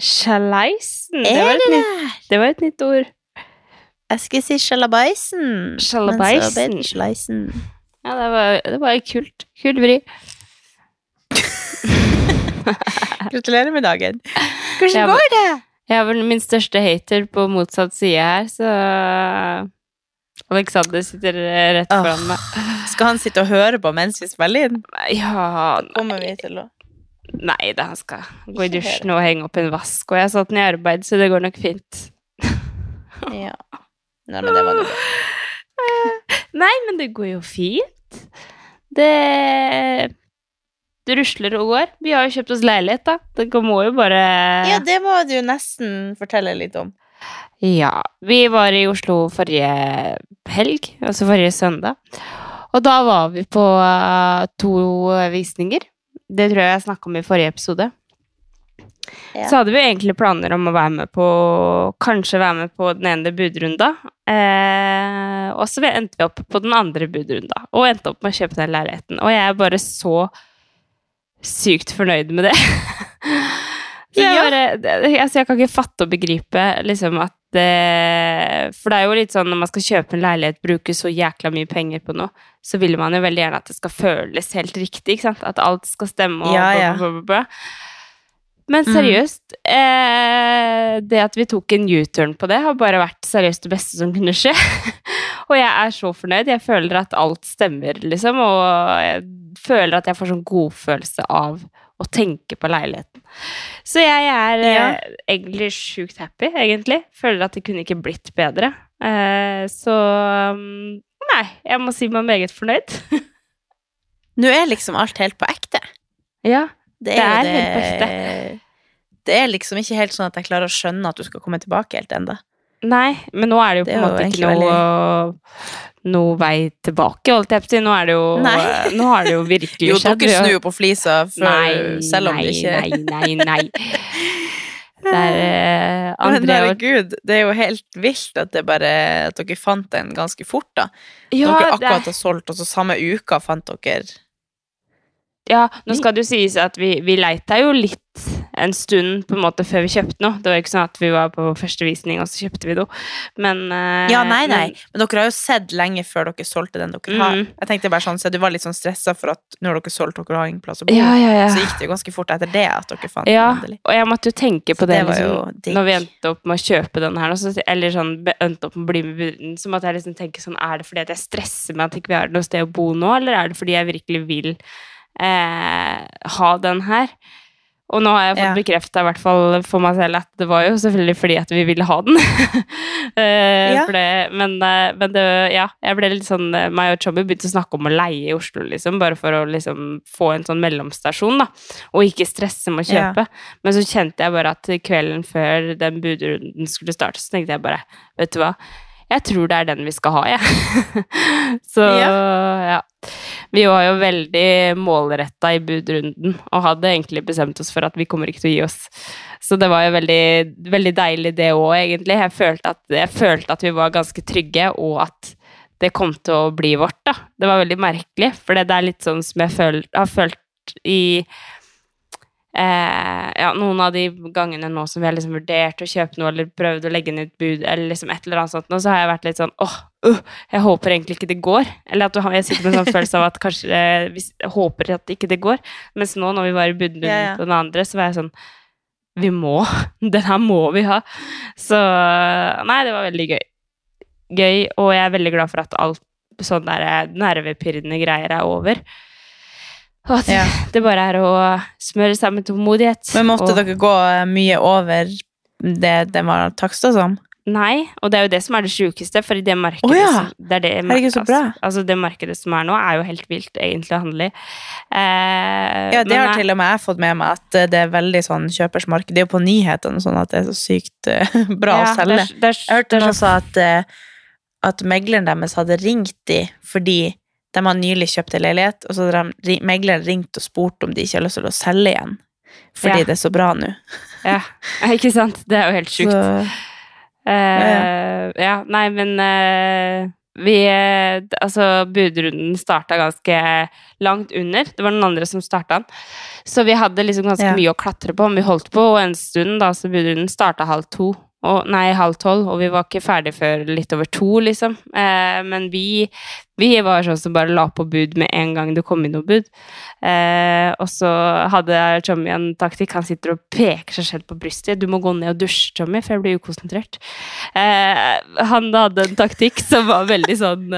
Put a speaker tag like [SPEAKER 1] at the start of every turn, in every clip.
[SPEAKER 1] Sjaleisen. Det,
[SPEAKER 2] det det?
[SPEAKER 1] var et nytt ord.
[SPEAKER 2] Jeg skulle si sjalabaisen. Men så ble det sjaleisen.
[SPEAKER 1] Ja, det var, det var kult. Kult vri.
[SPEAKER 2] Gratulerer med dagen. Hvordan
[SPEAKER 1] jeg,
[SPEAKER 2] går det?
[SPEAKER 1] Jeg er vel min største hater på motsatt side her, så Alexander sitter rett
[SPEAKER 2] foran
[SPEAKER 1] foran meg.
[SPEAKER 2] Skal han sitte og høre på mens vi spiller inn?
[SPEAKER 1] Ja
[SPEAKER 2] Kommer vi til å
[SPEAKER 1] Nei da, han skal gå i dusjen og henge opp en vask, og jeg har satt den i arbeid, så det går nok fint.
[SPEAKER 2] Ja. Nei, men det var noe.
[SPEAKER 1] Nei, men det går jo fint. Det Det rusler og går. Vi har jo kjøpt oss leilighet, da. Det må jo bare
[SPEAKER 2] Ja, det må du nesten fortelle litt om.
[SPEAKER 1] Ja, vi var i Oslo forrige helg, altså forrige søndag. Og da var vi på eh, to visninger. Det tror jeg jeg snakka om i forrige episode.
[SPEAKER 2] Ja.
[SPEAKER 1] Så hadde vi egentlig planer om å være med på Kanskje være med på den ene budrunda. Eh, og så endte vi opp på den andre budrunda, og endte opp med å kjøpe den leiligheten. Og jeg er bare så sykt fornøyd med det. så jeg, bare, altså jeg kan ikke fatte og begripe liksom at det For det er jo litt sånn når man skal kjøpe en leilighet, bruke så jækla mye penger på noe, så vil man jo veldig gjerne at det skal føles helt riktig, ikke sant? At alt skal stemme og
[SPEAKER 2] Ja, ja.
[SPEAKER 1] bla, bla, bla. Men
[SPEAKER 2] Mm.
[SPEAKER 1] seriøst, eh, det at vi tok en U-turn på det, har bare vært seriøst det beste som kunne skje. og jeg er så fornøyd. Jeg føler at alt stemmer, liksom, og jeg føler at jeg får sånn godfølelse av å tenke på leiligheten. Så jeg er eh, egentlig sjukt happy, egentlig. Føler at det kunne ikke blitt bedre. Eh, så mm, Nei, jeg må si meg meget fornøyd.
[SPEAKER 2] Nå er liksom alt helt på ekte.
[SPEAKER 1] ja.
[SPEAKER 2] Det
[SPEAKER 1] Det
[SPEAKER 2] er, det,
[SPEAKER 1] helt på
[SPEAKER 2] ekte. Det er liksom ikke helt sånn at jeg klarer å skjønne at du skal komme tilbake helt enda.
[SPEAKER 1] Nei, men nå er det jo på en måte ikke
[SPEAKER 2] noe,
[SPEAKER 1] noe, noe vei tilbake, holdt jeg på å si. Nå er det jo, nå har det jo virkelig
[SPEAKER 2] Jo,
[SPEAKER 1] skjedd.
[SPEAKER 2] dere snur jo på flisa for,
[SPEAKER 1] Nei,
[SPEAKER 2] selv om
[SPEAKER 1] nei,
[SPEAKER 2] det ikke
[SPEAKER 1] Nei, nei, nei. Det er eh,
[SPEAKER 2] Men
[SPEAKER 1] André og
[SPEAKER 2] herregud, det er jo helt vilt at, det bare, at dere fant den ganske fort, da.
[SPEAKER 1] ja,
[SPEAKER 2] dere
[SPEAKER 1] det er-
[SPEAKER 2] akkurat har solgt, og så samme uka fant dere
[SPEAKER 1] Ja, nå skal det jo sies at vi, vi leita jo litt en stund på en måte før vi kjøpte noe. Det var ikke sånn at vi var på første visning, og så kjøpte vi noe. Men eh,
[SPEAKER 2] Ja, nei, nei.
[SPEAKER 1] men-
[SPEAKER 2] Men dere har jo sett lenge før dere solgte den dere har.
[SPEAKER 1] Mhm.
[SPEAKER 2] Jeg tenkte bare sånn, så Du var litt sånn stressa for at når dere solgte dere har ingen plass å bo,
[SPEAKER 1] ja, ja, ja.
[SPEAKER 2] så gikk det jo ganske fort etter det at dere fant
[SPEAKER 1] Ja,
[SPEAKER 2] den endelig.
[SPEAKER 1] og jeg måtte jo tenke på
[SPEAKER 2] Så
[SPEAKER 1] det,
[SPEAKER 2] det
[SPEAKER 1] liksom, når vi endte opp med å kjøpe den her, eller sånn, endte opp med å bli med buden, så måtte jeg liksom tenke sånn, er det fordi at jeg stresser med at ikke vi har noe sted å bo nå, eller er det fordi jeg virkelig vil eh, ha den her? Og nå har jeg fått
[SPEAKER 2] Ja.
[SPEAKER 1] bekreftet i hvert fall for meg selv at det var jo selvfølgelig fordi at vi ville ha den. uh,
[SPEAKER 2] Ja.
[SPEAKER 1] det, men, eh, men det, ja, jeg ble litt sånn, eh, meg og Chubby begynte å snakke om å leie i Oslo, liksom, bare for å liksom få en sånn mellomstasjon, da, og ikke stresse med å
[SPEAKER 2] Ja.
[SPEAKER 1] kjøpe. Men så kjente jeg bare at kvelden før den budrunden skulle starte, så tenkte jeg bare, vet du hva, jeg tror det er den vi skal ha, jeg. så ja. Vi var jo veldig målretta i budrunden, og hadde egentlig bestemt oss for at vi kommer ikke til å gi oss. Så det var jo veldig, veldig deilig det òg, egentlig. Jeg følte, at, jeg følte at vi var ganske trygge, og at det kom til å bli vårt, da. Det var veldig merkelig, for det er litt sånn som jeg føl, har følt i Eh, ja, noen av de gangene nå som vi har liksom vurdert å kjøpe noe, eller prøvd å legge ned et bud, eller liksom et eller annet sånt, nå, så har jeg vært litt sånn åh, uh, jeg håper egentlig ikke det går. Eller at du jeg sitter med en sånn følelse av at kanskje eh, hvis, jeg håper at ikke det går. Mens nå, når vi var i budrunden
[SPEAKER 2] Ja, ja.
[SPEAKER 1] på den andre, så var jeg sånn Vi må. Den her må vi ha. Så Nei, det var veldig gøy. Gøy, og jeg er veldig glad for at alt sånn der eh, nervepirrende greier er over. Og at
[SPEAKER 2] Ja.
[SPEAKER 1] det bare er å smøre seg med tålmodighet.
[SPEAKER 2] Men måtte
[SPEAKER 1] og,
[SPEAKER 2] dere gå eh, mye over det den var taksta som?
[SPEAKER 1] Nei, og det er jo det som er det sjukeste, for det markedet
[SPEAKER 2] oh, ja!
[SPEAKER 1] som, det, det,
[SPEAKER 2] markedet.
[SPEAKER 1] Altså, altså, det markedet som er nå, er jo helt vilt, egentlig, å handle i. Eh,
[SPEAKER 2] Ja, det har til og med jeg fått med meg, at eh, det er veldig sånn kjøpersmarked. Det er jo på nyhetene sånn at det er så sykt uh, bra
[SPEAKER 1] ja,
[SPEAKER 2] å selge.
[SPEAKER 1] Det er, er,
[SPEAKER 2] Jeg hørte noen sa at, uh, at megleren deres hadde ringt de fordi de har nylig kjøpt en leilighet, og så de, megleren ringt og spurt om de ikke har lyst til å selge igjen. Fordi
[SPEAKER 1] Ja.
[SPEAKER 2] det er så bra nå.
[SPEAKER 1] Ja, ikke sant? Det er jo helt sjukt.
[SPEAKER 2] Så,
[SPEAKER 1] uh, ja, nei, men uh, vi eh, Altså, budrunden starta ganske langt under. Det var noen andre som starta den. Så vi hadde liksom ganske
[SPEAKER 2] Ja.
[SPEAKER 1] mye å klatre på. Men vi holdt på en stund, da, så budrunden starta halv to. Og, nei, halv tolv, og vi var ikke ferdig før litt over to, liksom. Eh, men vi, vi var sånn som bare la på bud med en gang det kom inn noe bud. Eh, og så hadde Tommy en taktikk. Han sitter og peker seg selv på brystet. 'Du må gå ned og dusje, Tommy, for jeg blir ukonsentrert'. Eh, han hadde en taktikk som var veldig sånn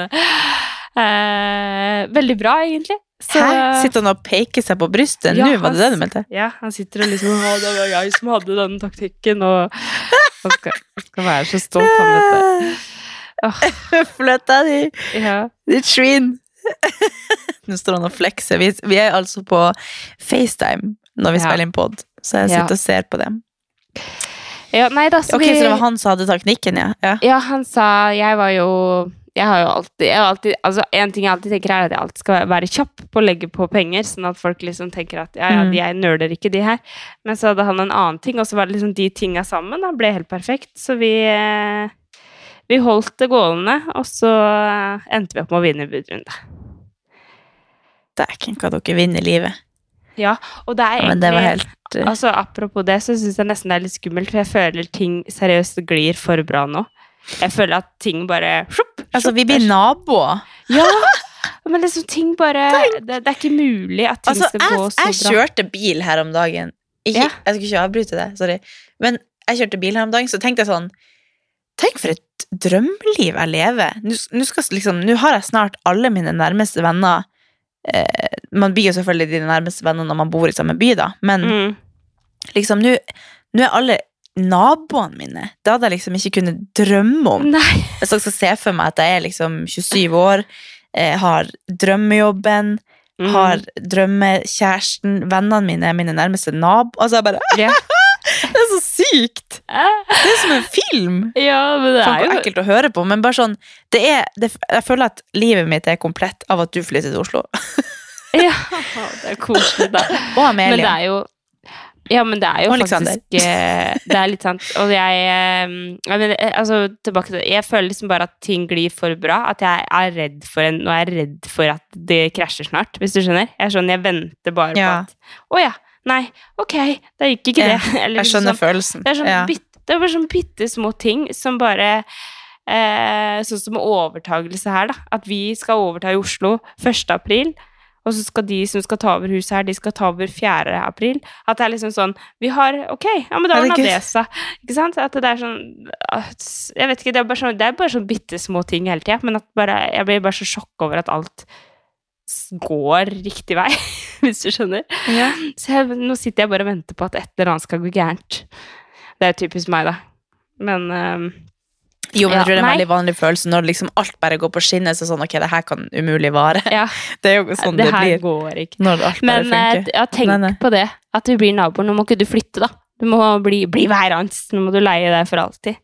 [SPEAKER 1] eh, Veldig bra, egentlig. Så-
[SPEAKER 2] Hæ? Sitter han og peker seg på brystet
[SPEAKER 1] Ja,
[SPEAKER 2] nå? Var det det du mente?
[SPEAKER 1] Ja, han sitter og liksom Å, det var jeg som hadde den taktikken, og han skal, skal være så stolt, han, vet du. Åh,
[SPEAKER 2] Flytta di,
[SPEAKER 1] ja.
[SPEAKER 2] ditt svin! Nå står han og flekser. Vi, vi er altså på FaceTime når vi
[SPEAKER 1] Ja.
[SPEAKER 2] spiller inn pod, så jeg
[SPEAKER 1] Ja.
[SPEAKER 2] sitter og ser på dem.
[SPEAKER 1] ja, nei da, så
[SPEAKER 2] Ok,
[SPEAKER 1] vi
[SPEAKER 2] Så det var han som hadde teknikken, ja? ja.
[SPEAKER 1] Ja, han sa Jeg var jo Jeg har jo alltid, har alltid Altså, en ting jeg alltid tenker, er at jeg alltid skal være kjapp på å legge på penger, sånn at folk liksom tenker at ja, ja,
[SPEAKER 2] Mm.
[SPEAKER 1] jeg nøler ikke de her. Men så hadde han en annen ting, og så var det liksom de tinga sammen. Da ble helt perfekt. Så vi eh, Vi holdt det gående, og så eh, endte vi opp med å vinne budrunde.
[SPEAKER 2] Dæken, hva dere vinner livet.
[SPEAKER 1] Ja, og det er
[SPEAKER 2] Ja,
[SPEAKER 1] egentlig
[SPEAKER 2] det var helt eh,
[SPEAKER 1] Altså, Apropos det, så syns jeg nesten det er litt skummelt, for jeg føler ting seriøst glir for bra nå. Jeg føler at ting bare sjopp,
[SPEAKER 2] Altså, vi blir naboer.
[SPEAKER 1] Ja! Men liksom, ting bare Det, det er ikke mulig at ting
[SPEAKER 2] Altså,
[SPEAKER 1] skal
[SPEAKER 2] jeg,
[SPEAKER 1] gå så bra.
[SPEAKER 2] jeg kjørte bil her om dagen. Ikke,
[SPEAKER 1] Ja.
[SPEAKER 2] Jeg skulle ikke avbryte det, sorry. Men jeg kjørte bil her om dagen, så tenkte jeg sånn Tenk for et drømmeliv jeg lever. Nå liksom, har jeg snart alle mine nærmeste venner eh, Man blir jo selvfølgelig de nærmeste venner når man bor i samme by, da, men
[SPEAKER 1] Mm.
[SPEAKER 2] liksom nå er alle naboene mine. Det hadde jeg liksom ikke kunnet drømme om.
[SPEAKER 1] Nei.
[SPEAKER 2] Jeg skal se for meg at jeg er liksom 27 år, eh, har drømmejobben,
[SPEAKER 1] Mm.
[SPEAKER 2] har drømmekjæresten, vennene mine mine nærmeste nabo. Altså, jeg bare
[SPEAKER 1] Ja.
[SPEAKER 2] Det er så sykt! Det er som en film!
[SPEAKER 1] ja, men det er jo
[SPEAKER 2] ekkelt å høre på, men bare sånn det er, det, Jeg føler at livet mitt er komplett av at du flytter til Oslo.
[SPEAKER 1] Ja, det er koselig, da.
[SPEAKER 2] Og
[SPEAKER 1] Men det er jo ja, men det er jo
[SPEAKER 2] Og
[SPEAKER 1] faktisk eh, Det er litt sant. Og jeg, eh, jeg mener, eh, altså, tilbake til. Jeg føler liksom bare at ting glir for bra. At jeg er redd for en, Nå er jeg redd for at det krasjer snart, hvis du skjønner. Jeg er sånn, jeg venter bare
[SPEAKER 2] Ja.
[SPEAKER 1] på at Å ja. Nei. Ok. Da gikk ikke det. Eller
[SPEAKER 2] Jeg
[SPEAKER 1] liksom
[SPEAKER 2] skjønner
[SPEAKER 1] sånn.
[SPEAKER 2] følelsen.
[SPEAKER 1] Det er, sånn
[SPEAKER 2] ja.
[SPEAKER 1] bitte, det er bare sånn bitte små ting som bare eh, Sånn som overtagelse her, da. At vi skal overta i Oslo 1. april. Og så skal de som skal ta over huset her, de skal ta over 4. april. At det er liksom sånn Vi har Ok, ja, men da ordna det seg. Ikke sant? At det er sånn at, Jeg vet ikke, det er bare sånn Det er bare sånn bitte små ting hele tida, men at bare Jeg blir bare så sjokk over at alt går riktig vei, hvis du skjønner.
[SPEAKER 2] Ja.
[SPEAKER 1] Så jeg, nå sitter jeg bare og venter på at et eller annet skal gå gærent. Det er typisk meg, da. Men ehm,
[SPEAKER 2] Jo, men jeg tror det er en
[SPEAKER 1] nei.
[SPEAKER 2] veldig vanlig følelse når liksom alt bare går på skinner. Så sånn, ok, det her kan umulig vare.
[SPEAKER 1] ja,
[SPEAKER 2] Det er jo sånn
[SPEAKER 1] det
[SPEAKER 2] det, blir
[SPEAKER 1] går ikke.
[SPEAKER 2] når alt
[SPEAKER 1] Men bare
[SPEAKER 2] funker.
[SPEAKER 1] ja, tenk
[SPEAKER 2] Nei,
[SPEAKER 1] på det, at vi blir naboer. Nå må ikke du flytte, da. Du må bli, bli værende. Nå må du leie deg for alltid.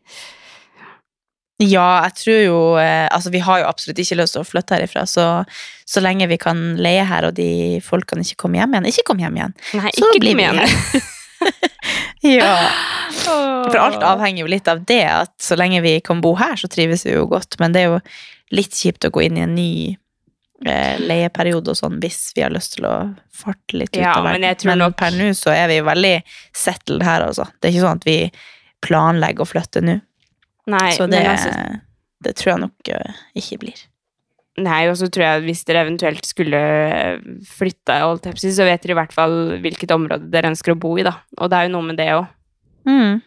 [SPEAKER 2] Ja, jeg tror jo eh, Altså, vi har jo absolutt ikke lyst til å flytte herifra, så så lenge vi kan leie her, og de folkene ikke kommer hjem igjen Ikke kom hjem igjen.
[SPEAKER 1] Nei,
[SPEAKER 2] Så
[SPEAKER 1] ikke
[SPEAKER 2] blir
[SPEAKER 1] kom
[SPEAKER 2] vi
[SPEAKER 1] igjen.
[SPEAKER 2] Ja. For alt avhenger jo litt av det, at så lenge vi kan bo her, så trives vi jo godt. Men det er jo litt kjipt å gå inn i en ny eh, leieperiode og sånn, hvis vi har lyst til å farte litt ut
[SPEAKER 1] Ja,
[SPEAKER 2] av verden.
[SPEAKER 1] Men,
[SPEAKER 2] Men
[SPEAKER 1] nok-
[SPEAKER 2] per nå så er vi jo veldig settled her, altså. Det er ikke sånn at vi planlegger å flytte nå.
[SPEAKER 1] Nei,
[SPEAKER 2] Så det,
[SPEAKER 1] altså,
[SPEAKER 2] det tror jeg nok eh, ikke blir.
[SPEAKER 1] Nei, og så tror jeg at hvis dere eventuelt skulle flytte, så vet dere i hvert fall hvilket område dere ønsker å bo i, da. Og det er jo noe med det òg.
[SPEAKER 2] Mm.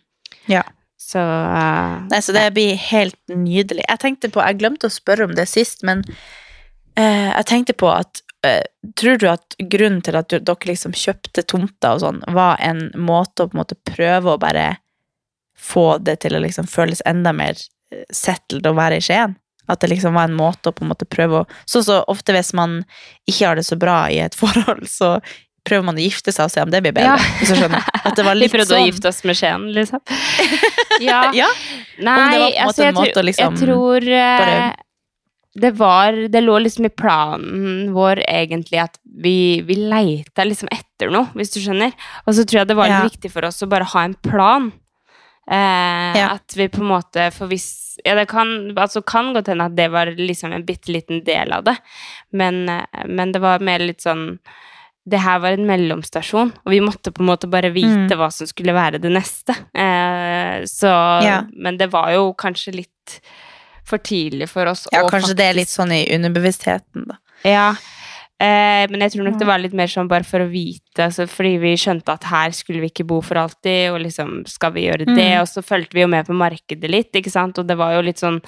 [SPEAKER 1] Så uh,
[SPEAKER 2] Nei, så det blir helt nydelig. Jeg tenkte på, jeg glemte å spørre om det sist, men uh, jeg tenkte på at uh, Tror du at grunnen til at du, dere liksom kjøpte tomter og sånn, var en måte å på en måte prøve å bare få det til å liksom føles enda mer settled å være i Skien? At det liksom var en måte å på en måte prøve å Sånn så ofte hvis man ikke har det så bra i et forhold, så prøver man å gifte seg og se om det blir bedre.
[SPEAKER 1] Ja.
[SPEAKER 2] Hvis du skjønner. At det var litt Vi
[SPEAKER 1] prøvde
[SPEAKER 2] sånn.
[SPEAKER 1] å gifte oss med Skien, liksom. ja.
[SPEAKER 2] Ja,
[SPEAKER 1] Nei,
[SPEAKER 2] Om det var på en måte
[SPEAKER 1] altså,
[SPEAKER 2] en måte å liksom
[SPEAKER 1] jeg tror eh,
[SPEAKER 2] bare-
[SPEAKER 1] det var Det lå liksom i planen vår egentlig at vi, vi leita liksom etter noe, hvis du skjønner. Og så tror jeg det var litt
[SPEAKER 2] Ja.
[SPEAKER 1] viktig for oss å bare ha en plan. Eh,
[SPEAKER 2] Ja.
[SPEAKER 1] At vi på en måte For hvis Ja, det kan, altså kan godt hende at det var liksom en bitte liten del av det, men, eh, men det var mer litt sånn det her var en mellomstasjon, og vi måtte på en måte bare vite
[SPEAKER 2] Mm.
[SPEAKER 1] hva som skulle være det neste. Eh, så
[SPEAKER 2] Ja.
[SPEAKER 1] Men det var jo kanskje litt for tidlig for oss
[SPEAKER 2] Ja,
[SPEAKER 1] å
[SPEAKER 2] kanskje det er litt sånn i underbevisstheten, da.
[SPEAKER 1] Ja. Eh, men jeg tror nok det var litt mer sånn bare for å vite, altså, fordi vi skjønte at her skulle vi ikke bo for alltid, og liksom skal vi gjøre det,
[SPEAKER 2] Mm.
[SPEAKER 1] og så fulgte vi jo med på markedet litt, ikke sant, og det var jo litt sånn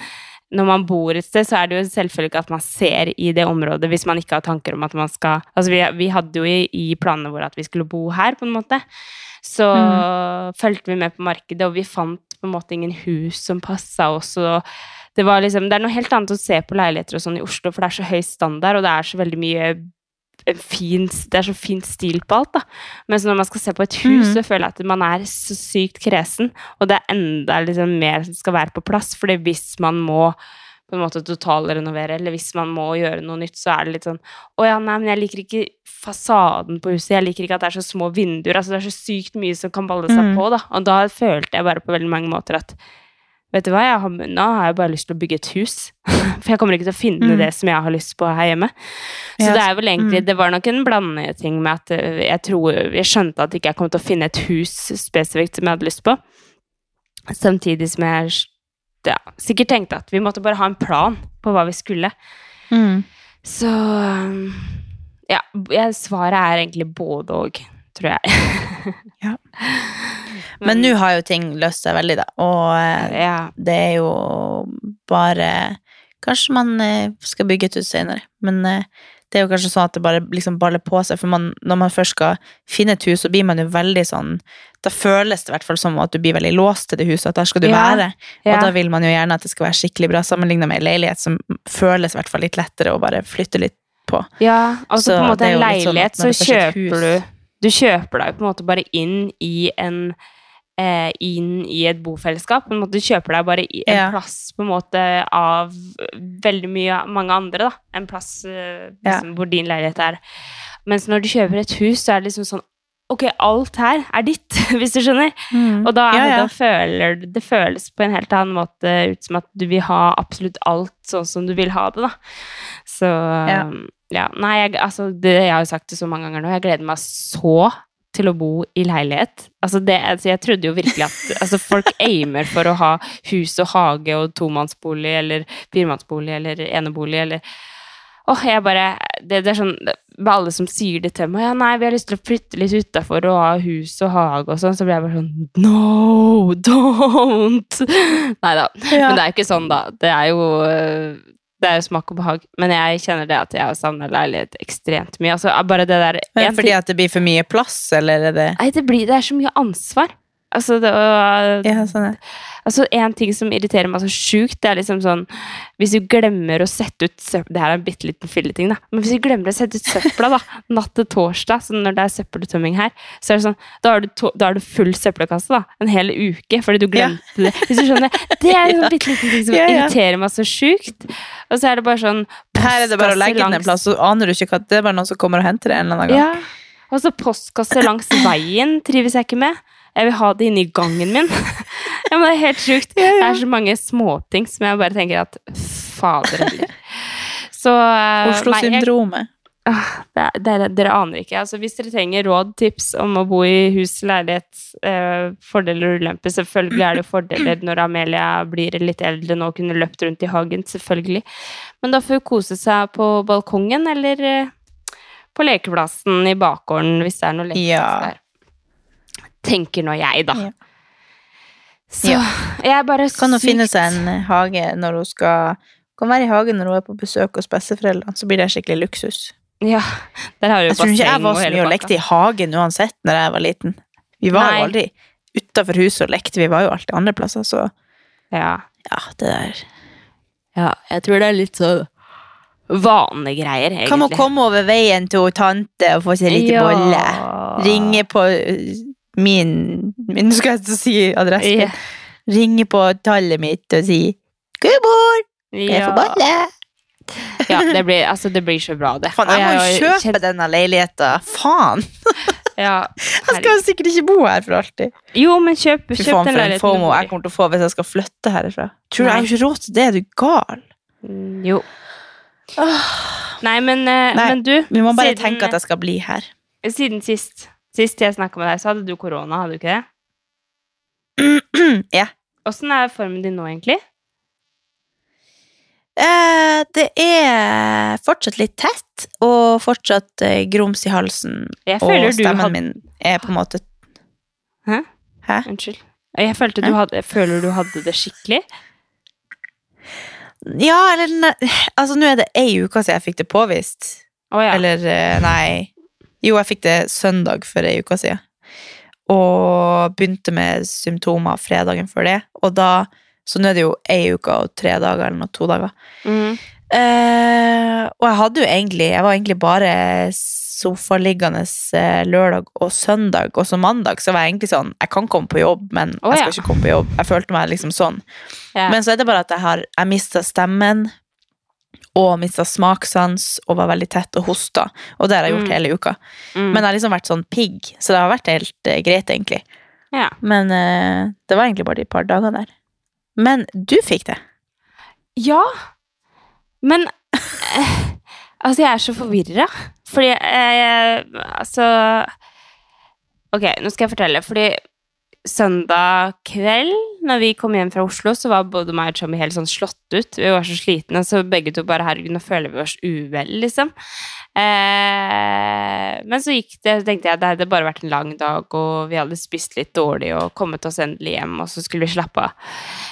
[SPEAKER 1] når man bor et sted, så er det jo selvfølgelig at man ser i det området hvis man ikke har tanker om at man skal Altså, vi, vi hadde jo i, i planene våre at vi skulle bo her, på en måte. Så fulgte vi med på markedet, og vi fant på en måte ingen hus som passa oss. og det, var liksom, det er noe helt annet å se på leiligheter og sånn i Oslo, for det er så høy standard, og det er så veldig mye en fin, Det er så fin stil på alt, da. Mens når man skal se på et hus,
[SPEAKER 2] mm.
[SPEAKER 1] så føler jeg at man er så sykt kresen, og det er enda liksom mer som skal være på plass, fordi hvis man må på en måte totalrenovere, eller hvis man må gjøre noe nytt, så er det litt sånn Å ja, nei, men jeg liker ikke fasaden på huset, jeg liker ikke at det er så små vinduer. Altså, det er så sykt mye som kan balle seg
[SPEAKER 2] Mm.
[SPEAKER 1] på, da. Og da følte jeg bare på veldig mange måter at Vet du hva, har, nå har jeg bare lyst til å bygge et hus. For jeg kommer ikke til å finne
[SPEAKER 2] Mm.
[SPEAKER 1] det som jeg har lyst på her hjemme. Så
[SPEAKER 2] yes.
[SPEAKER 1] det er vel egentlig
[SPEAKER 2] mm.
[SPEAKER 1] Det var nok en blandeting med at eh, jeg tror Jeg skjønte at ikke jeg kom til å finne et hus spesifikt som jeg hadde lyst på. Samtidig som jeg ja, sikkert tenkte at vi måtte bare ha en plan på hva vi skulle.
[SPEAKER 2] Mm.
[SPEAKER 1] Så um, ja, svaret er egentlig både og, tror jeg.
[SPEAKER 2] Ja. Men nå har jo ting løst seg veldig, da. Og eh,
[SPEAKER 1] ja,
[SPEAKER 2] det er jo bare Kanskje man eh, skal bygge et hus senere, men eh, det er jo kanskje sånn at det bare liksom baller på seg, for man, når man først skal finne et hus, så blir man jo veldig sånn Da føles det i hvert fall som at du blir veldig låst til det huset, at der skal du
[SPEAKER 1] Ja.
[SPEAKER 2] være. Og da vil man jo gjerne at det skal være skikkelig bra, sammenlignet med en leilighet som føles i hvert fall litt lettere å bare flytte litt på.
[SPEAKER 1] ja altså
[SPEAKER 2] Så
[SPEAKER 1] på en måte en
[SPEAKER 2] leilighet, sånn
[SPEAKER 1] leilighet, så
[SPEAKER 2] er et
[SPEAKER 1] kjøper du Du kjøper deg på en måte bare inn i en eh, inn i et bofellesskap. På en måte, kjøper deg bare en
[SPEAKER 2] Ja.
[SPEAKER 1] plass på en måte av veldig mye mange andre, da. En plass eh, liksom, hvor din leilighet er. Mens når du kjøper et hus, så er det liksom sånn Ok, alt her er ditt, hvis du skjønner. Og da,
[SPEAKER 2] Ja,
[SPEAKER 1] det,
[SPEAKER 2] ja.
[SPEAKER 1] da føler du Det føles på en helt annen måte ut som at du vil ha absolutt alt sånn som du vil ha det, da. Så
[SPEAKER 2] Ja.
[SPEAKER 1] ja. Nei, jeg, altså, det, jeg har jo sagt det så mange ganger nå. Jeg gleder meg så til å bo i leilighet. Altså det, altså jeg trodde jo virkelig at altså folk aimer for å ha hus og hage og tomannsbolig eller firemannsbolig eller enebolig eller Åh, jeg bare det, det er sånn Med alle som sier det til meg Ja, nei, vi har lyst til å flytte litt utafor og ha hus og hage og sånn, så blir jeg bare sånn No, don't! Nei da.
[SPEAKER 2] Ja.
[SPEAKER 1] Men det er jo ikke sånn, da. Det er jo det er jo smak og behag. Men jeg kjenner det at jeg har savna leilighet ekstremt mye. Altså, bare det der
[SPEAKER 2] fordi at det blir for mye plass, eller er det
[SPEAKER 1] Nei, det, blir, det er så mye ansvar. Altså, det, var,
[SPEAKER 2] Ja, sånn er.
[SPEAKER 1] altså, en ting som irriterer meg så sjukt, det er liksom sånn Hvis du glemmer å sette ut søpla Det her er en bitte liten filleting, da. Men hvis du glemmer å sette ut søpla da, natt til torsdag, så når det er søppeltømming her, så er det sånn Da har du, to, da har du full søppelkasse, da. En hel uke, fordi du
[SPEAKER 2] Ja.
[SPEAKER 1] glemte det. Hvis du skjønner. Det er en
[SPEAKER 2] Ja.
[SPEAKER 1] bitte liten ting som
[SPEAKER 2] Ja, ja.
[SPEAKER 1] irriterer meg så sjukt. Og så er det bare sånn
[SPEAKER 2] Her er det bare å legge den en plass, så aner du ikke hva Det er bare noen som kommer og henter det en eller annen gang.
[SPEAKER 1] Ja. Og så postkasse langs veien trives jeg ikke med. Jeg vil ha det inni gangen min. ja, men det er helt sjukt.
[SPEAKER 2] Ja,
[SPEAKER 1] Det er så mange småting som jeg bare tenker at fader heller. Så eh,
[SPEAKER 2] Oslo-syndromet.
[SPEAKER 1] Ah, er- dere aner ikke. Altså, hvis dere trenger råd, tips om å bo i hus, leilighet, eh, fordeler og ulemper Selvfølgelig er det fordeler når Amelia blir litt eldre nå og kunne løpt rundt i hagen. Selvfølgelig. Men da får hun kose seg på balkongen eller eh, på lekeplassen i bakgården hvis det er noe lekeplass
[SPEAKER 2] Ja.
[SPEAKER 1] der. Tenker nå jeg, da.
[SPEAKER 2] Ja.
[SPEAKER 1] Så
[SPEAKER 2] Ja.
[SPEAKER 1] jeg er bare
[SPEAKER 2] Kan hun finne seg en eh, hage når hun skal Kan være i hagen når hun er på besøk hos besteforeldrene, så blir det skikkelig luksus.
[SPEAKER 1] Ja, der har du
[SPEAKER 2] Jeg tror ikke jeg var så mye og lekte i hagen uansett når jeg var liten. Vi var
[SPEAKER 1] Nei.
[SPEAKER 2] jo aldri utafor huset og lekte, vi var jo alltid andre plasser, så
[SPEAKER 1] Ja.
[SPEAKER 2] ja, det der
[SPEAKER 1] ja, jeg tror det er litt så vanegreier, egentlig.
[SPEAKER 2] Kan man komme over veien til tante og få seg litt
[SPEAKER 1] Ja.
[SPEAKER 2] bolle? Ringe på uh, min Min skal jeg si adressen.
[SPEAKER 1] Yeah.
[SPEAKER 2] Ringe på tallet mitt og si 'Gudmor, jeg
[SPEAKER 1] Ja.
[SPEAKER 2] får bolle'.
[SPEAKER 1] ja, det blir, altså, det blir så bra, det.
[SPEAKER 2] Faen, jeg må jo kjøpe
[SPEAKER 1] kjent-
[SPEAKER 2] denne leiligheta. Faen!
[SPEAKER 1] Ja,
[SPEAKER 2] Jeg skal jo sikkert ikke bo her for alltid.
[SPEAKER 1] Jo, men kjøp, kjøp
[SPEAKER 2] faen,
[SPEAKER 1] den leiligheten.
[SPEAKER 2] FOMO jeg kommer til å få hvis jeg skal flytte herifra. Tror du jeg har ikke råd til det? Er du gal?
[SPEAKER 1] Mm, Jo. Nei, men, eh,
[SPEAKER 2] Nei,
[SPEAKER 1] men du
[SPEAKER 2] Vi må bare
[SPEAKER 1] siden,
[SPEAKER 2] tenke at jeg skal bli her.
[SPEAKER 1] Siden sist, sist jeg snakka med deg, så hadde du korona, hadde du ikke det?
[SPEAKER 2] ja.
[SPEAKER 1] Åssen er formen din nå, egentlig?
[SPEAKER 2] Eh, det er fortsatt litt tett, og fortsatt eh, grums i halsen. Og stemmen
[SPEAKER 1] hadde
[SPEAKER 2] min er på en måte
[SPEAKER 1] Hæ?
[SPEAKER 2] Hæ?
[SPEAKER 1] Unnskyld. Jeg følte du hadde, føler du hadde det skikkelig.
[SPEAKER 2] Ja, eller Altså, nå er det ei uke siden jeg fikk det påvist.
[SPEAKER 1] Å ja.
[SPEAKER 2] Eller eh, nei Jo, jeg fikk det søndag for ei uke siden. Og begynte med symptomer fredagen før det. Og da Så nå er det jo ei uke og tre dager eller noe, to dager.
[SPEAKER 1] Mm.
[SPEAKER 2] Eh, og jeg hadde jo egentlig Jeg var egentlig bare sofaliggende eh, lørdag og søndag, og så mandag så var jeg egentlig sånn Jeg kan komme på jobb, men jeg
[SPEAKER 1] ja.
[SPEAKER 2] skal ikke komme på jobb. Jeg følte meg liksom sånn.
[SPEAKER 1] Ja.
[SPEAKER 2] Men så er det bare at jeg har Jeg mista stemmen. Og mista smakssans og var veldig tett og hosta. Og det har jeg gjort
[SPEAKER 1] Mm.
[SPEAKER 2] hele uka.
[SPEAKER 1] Mm.
[SPEAKER 2] Men jeg har liksom vært sånn pigg, så det har vært helt uh, greit, egentlig.
[SPEAKER 1] ja.
[SPEAKER 2] Men uh, det var egentlig bare de par dagene der. Men du fikk det.
[SPEAKER 1] ja. Men eh, Altså, jeg er så forvirra. Fordi Altså Ok, nå skal jeg fortelle. Fordi søndag kveld, når vi kom hjem fra Oslo, så var både meg og Tommy helt sånn slått ut. Vi var så slitne, så begge to bare Herregud, nå føler vi oss uvel, liksom. Eh, men så gikk det, så tenkte jeg det hadde bare vært en lang dag, og vi hadde spist litt dårlig og kommet oss endelig hjem, og så skulle vi slappe av.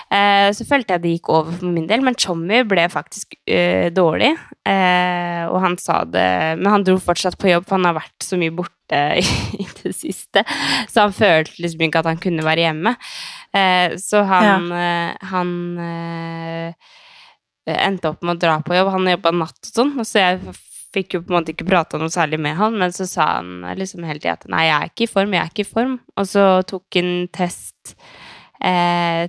[SPEAKER 1] Eh, så følte jeg det gikk over for min del, men Tommy ble faktisk eh, dårlig. Eh, og han sa det Men han dro fortsatt på jobb, for han har vært så mye borte i, det siste. Så han følte liksom ikke at han kunne være hjemme. Eh, så han, eh, han eh, endte opp med å dra på jobb. Han jobba natt og sånn, så jeg fikk jo på en måte ikke prata noe særlig med han, men så sa han liksom hele tida at nei, jeg er ikke i form, jeg er ikke i form. Og så tok han test eh,